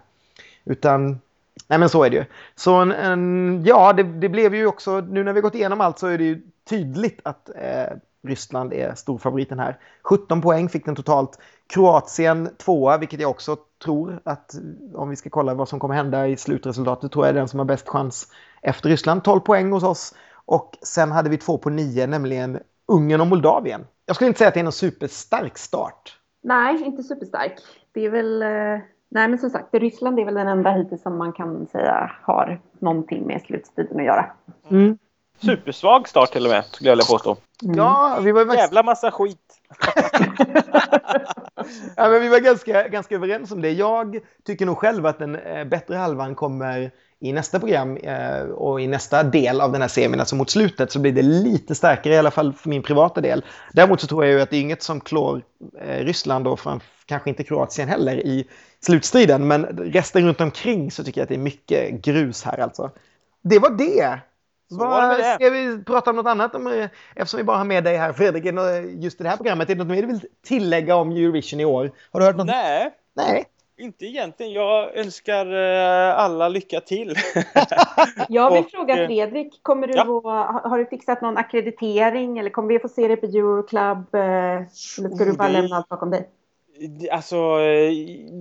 Utan, nej men så är det ju. Så en, en, ja, det, det blev ju också, nu när vi gått igenom allt så är det ju tydligt att eh, Ryssland är storfavoriten här. 17 poäng fick den totalt. Kroatien tvåa, vilket jag också tror att om vi ska kolla vad som kommer hända i slutresultatet tror jag är den som har bäst chans efter Ryssland. 12 poäng hos oss. Och sen hade vi två på nio, nämligen Ungern och Moldavien. Jag skulle inte säga att det är någon superstark start. Nej, inte superstark. Det är väl, eh, Nej, men som sagt, Ryssland är väl den enda hittills som man kan säga har någonting med slutstriden att göra. Mm. Supersvag start till och med, skulle jag vilja påstå. Mm. Ja, vi var, faktiskt, Jävla massa skit. ja, men vi var ganska, ganska överens om det. Jag tycker nog själv att den eh, bättre halvan kommer i nästa program eh, och i nästa del av den här semin, alltså mot slutet, så blir det lite starkare i alla fall för min privata del. Däremot så tror jag ju att det är inget som klår eh, Ryssland och framf- kanske inte Kroatien heller i slutstriden, men resten runt omkring så tycker jag att det är mycket grus här alltså. Det var det! Var det det. ska vi prata om något annat? Om, eh, eftersom vi bara har med dig här Fredrik, just i det här programmet, är det något mer du vill tillägga om Eurovision i år? Har du hört något? Nej, Nej. inte egentligen. Jag önskar eh, alla lycka till. Jag vill Och, fråga eh, Fredrik, kommer du ja. att, har, du fixat någon akkreditering eller kommer vi få se dig på Euroclub? Eller ska du Oh, bara det- lämna allt bakom dig? Det- Alltså, eh,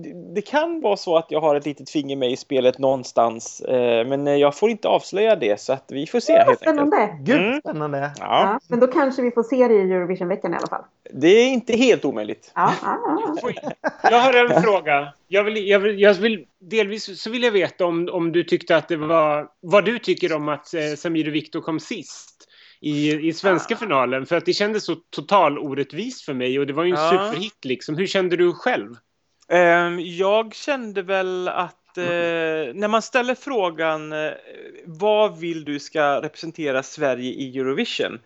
det- det kan vara så att jag har ett litet finger med i spelet någonstans. eh, Men eh, jag får inte avslöja det, så att vi får se Ja, helt enkelt. spännande. Gud, Mm. spännande. Ja, Ja, men då kanske vi får se dig i Eurovisionveckan i alla fall. det är inte helt omöjligt. Ja, ja, ja. Jag har en fråga. Jag vill, jag vill, jag vill, delvis så vill jag veta om, om du tyckte att det var... Vad du tycker om att Samir och Viktor kom sist i, i svenska finalen. För att det kändes så total orättvist för mig och det var ju en Ja. superhit liksom. Hur kände du själv? Ehm, Jag kände väl att eh, när man ställer frågan eh, vad vill du ska representera Sverige i Eurovision?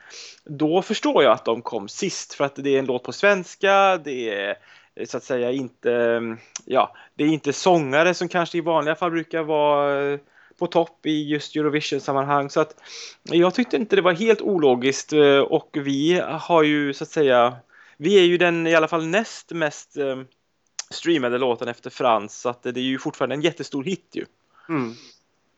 Då förstår jag att de kom sist för att det är en låt på svenska, det är eh, så att säga inte, eh, ja, det är inte sångare som kanske i vanliga fall brukar vara på topp i just Eurovision-sammanhang. Så att jag tyckte inte det var helt ologiskt eh, och vi har ju så att säga, vi är ju den i alla fall näst mest eh, streamade låten efter Frans så att det är ju fortfarande en jättestor hit ju. Mm.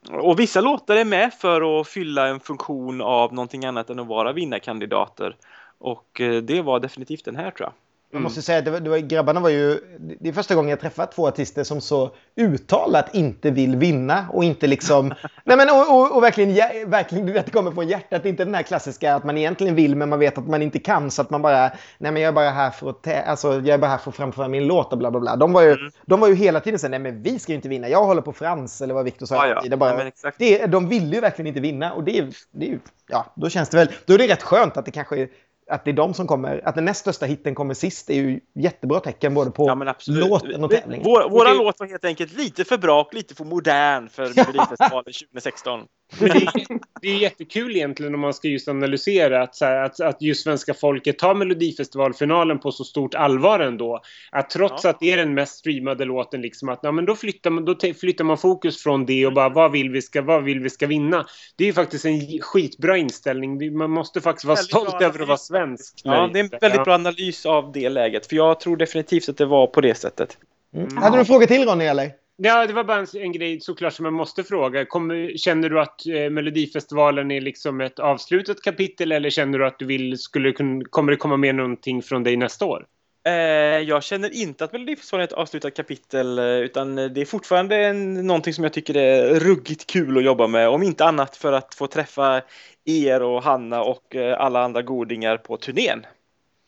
Och vissa låtar är med för att fylla en funktion av någonting annat än att vara vinnarkandidater. Och eh, det var definitivt den här tror jag. Jag måste säga att det var, det var, grabbarna var ju... Det är första gången jag träffat två artister som så uttalat inte vill vinna och inte liksom... nej men och, och, och verkligen, verkligen att det kommer från hjärtat. Inte den här klassiska att man egentligen vill men man vet att man inte kan så att man bara... Nej men jag är bara här för att, alltså, jag är bara här för att framföra min låt och bla bla bla. De var ju, Mm. de var ju hela tiden så nej men vi ska ju inte vinna. Jag håller på Frans eller vad Viktor sa. Hela ja. tiden. Bara, Nej, det, de ville ju verkligen inte vinna och det det. Ja, då känns det väl... Då är det rätt skönt att det kanske är att det är de som kommer, att den näst största hitten kommer sist är ju jättebra tecken både på Ja låten och tävlingen. Vår, våran det- låt var helt enkelt lite för bra och lite för modern för Melodifestivalen 2016. Men det, är, det är jättekul egentligen om man ska just analysera att, så här, att, att just svenska folket tar Melodifestivalfinalen på så stort allvar ändå. Att trots Ja. att det är den mest streamade låten, liksom att ja, men då, flyttar man, då flyttar man fokus från det och bara vad vill vi ska, vad vill vi ska vinna. Det är ju faktiskt en skitbra inställning. Man måste faktiskt vara stolt över att vara svensk. Ja, det är en väldigt bra analys av det läget. För jag tror definitivt att det var på det sättet. Mm. Hade du en fråga till Ronny eller? Ja, det var bara en, en grej såklart som jag måste fråga. Kommer, känner du att eh, Melodifestivalen är liksom ett avslutat kapitel eller känner du att du vill, skulle kun, kommer det komma med någonting från dig nästa år? Eh, jag känner inte att Melodifestivalen är ett avslutat kapitel eh, utan eh, det är fortfarande en, någonting som jag tycker är ruggigt kul att jobba med. Om inte annat för att få träffa er och Hanna och eh, alla andra godingar på turnén.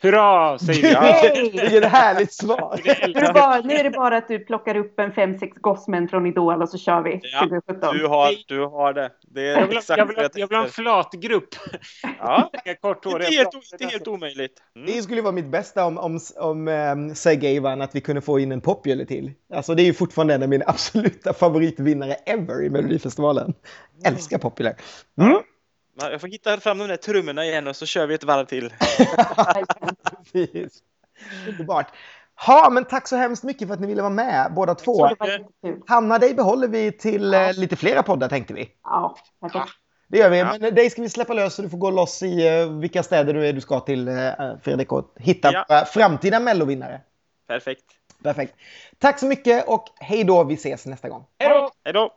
Hurra, säger vi. Hey, vilket härligt svar! Nu är, det bara, nu är det bara att du plockar upp en fem sex gossmän från Idol och så kör vi Ja, 2017. Du har, du har det. Det är Jag vill, exakt jag, vill, jag jag vill ha en tänkte. flatgrupp. Ja, Kort hår. inte helt, o- inte helt omöjligt. Mm. Det skulle vara mitt bästa om, om, om um, Sergej vann, att vi kunde få in en Popular till. Alltså det är ju fortfarande en av mina absoluta favoritvinnare ever i Melodifestivalen. Älskar Popular. Mm. Ja, Jag får hitta fram de där trummorna igen och så kör vi ett varv till. Precis. Underbart. Ja, men tack så hemskt mycket för att ni ville vara med, båda två. Hanna, dig behåller vi till eh, lite flera poddar tänkte vi. Ja, perfekt. Det gör vi. Ja. Men dig ska vi släppa lös så du får gå loss i eh, vilka städer du är du ska till, eh, Fredrik, och hitta Ja. framtida mellovinnare. Perfekt. Perfekt. Tack så mycket och hej då. Vi ses nästa gång. Hej då! Hej då!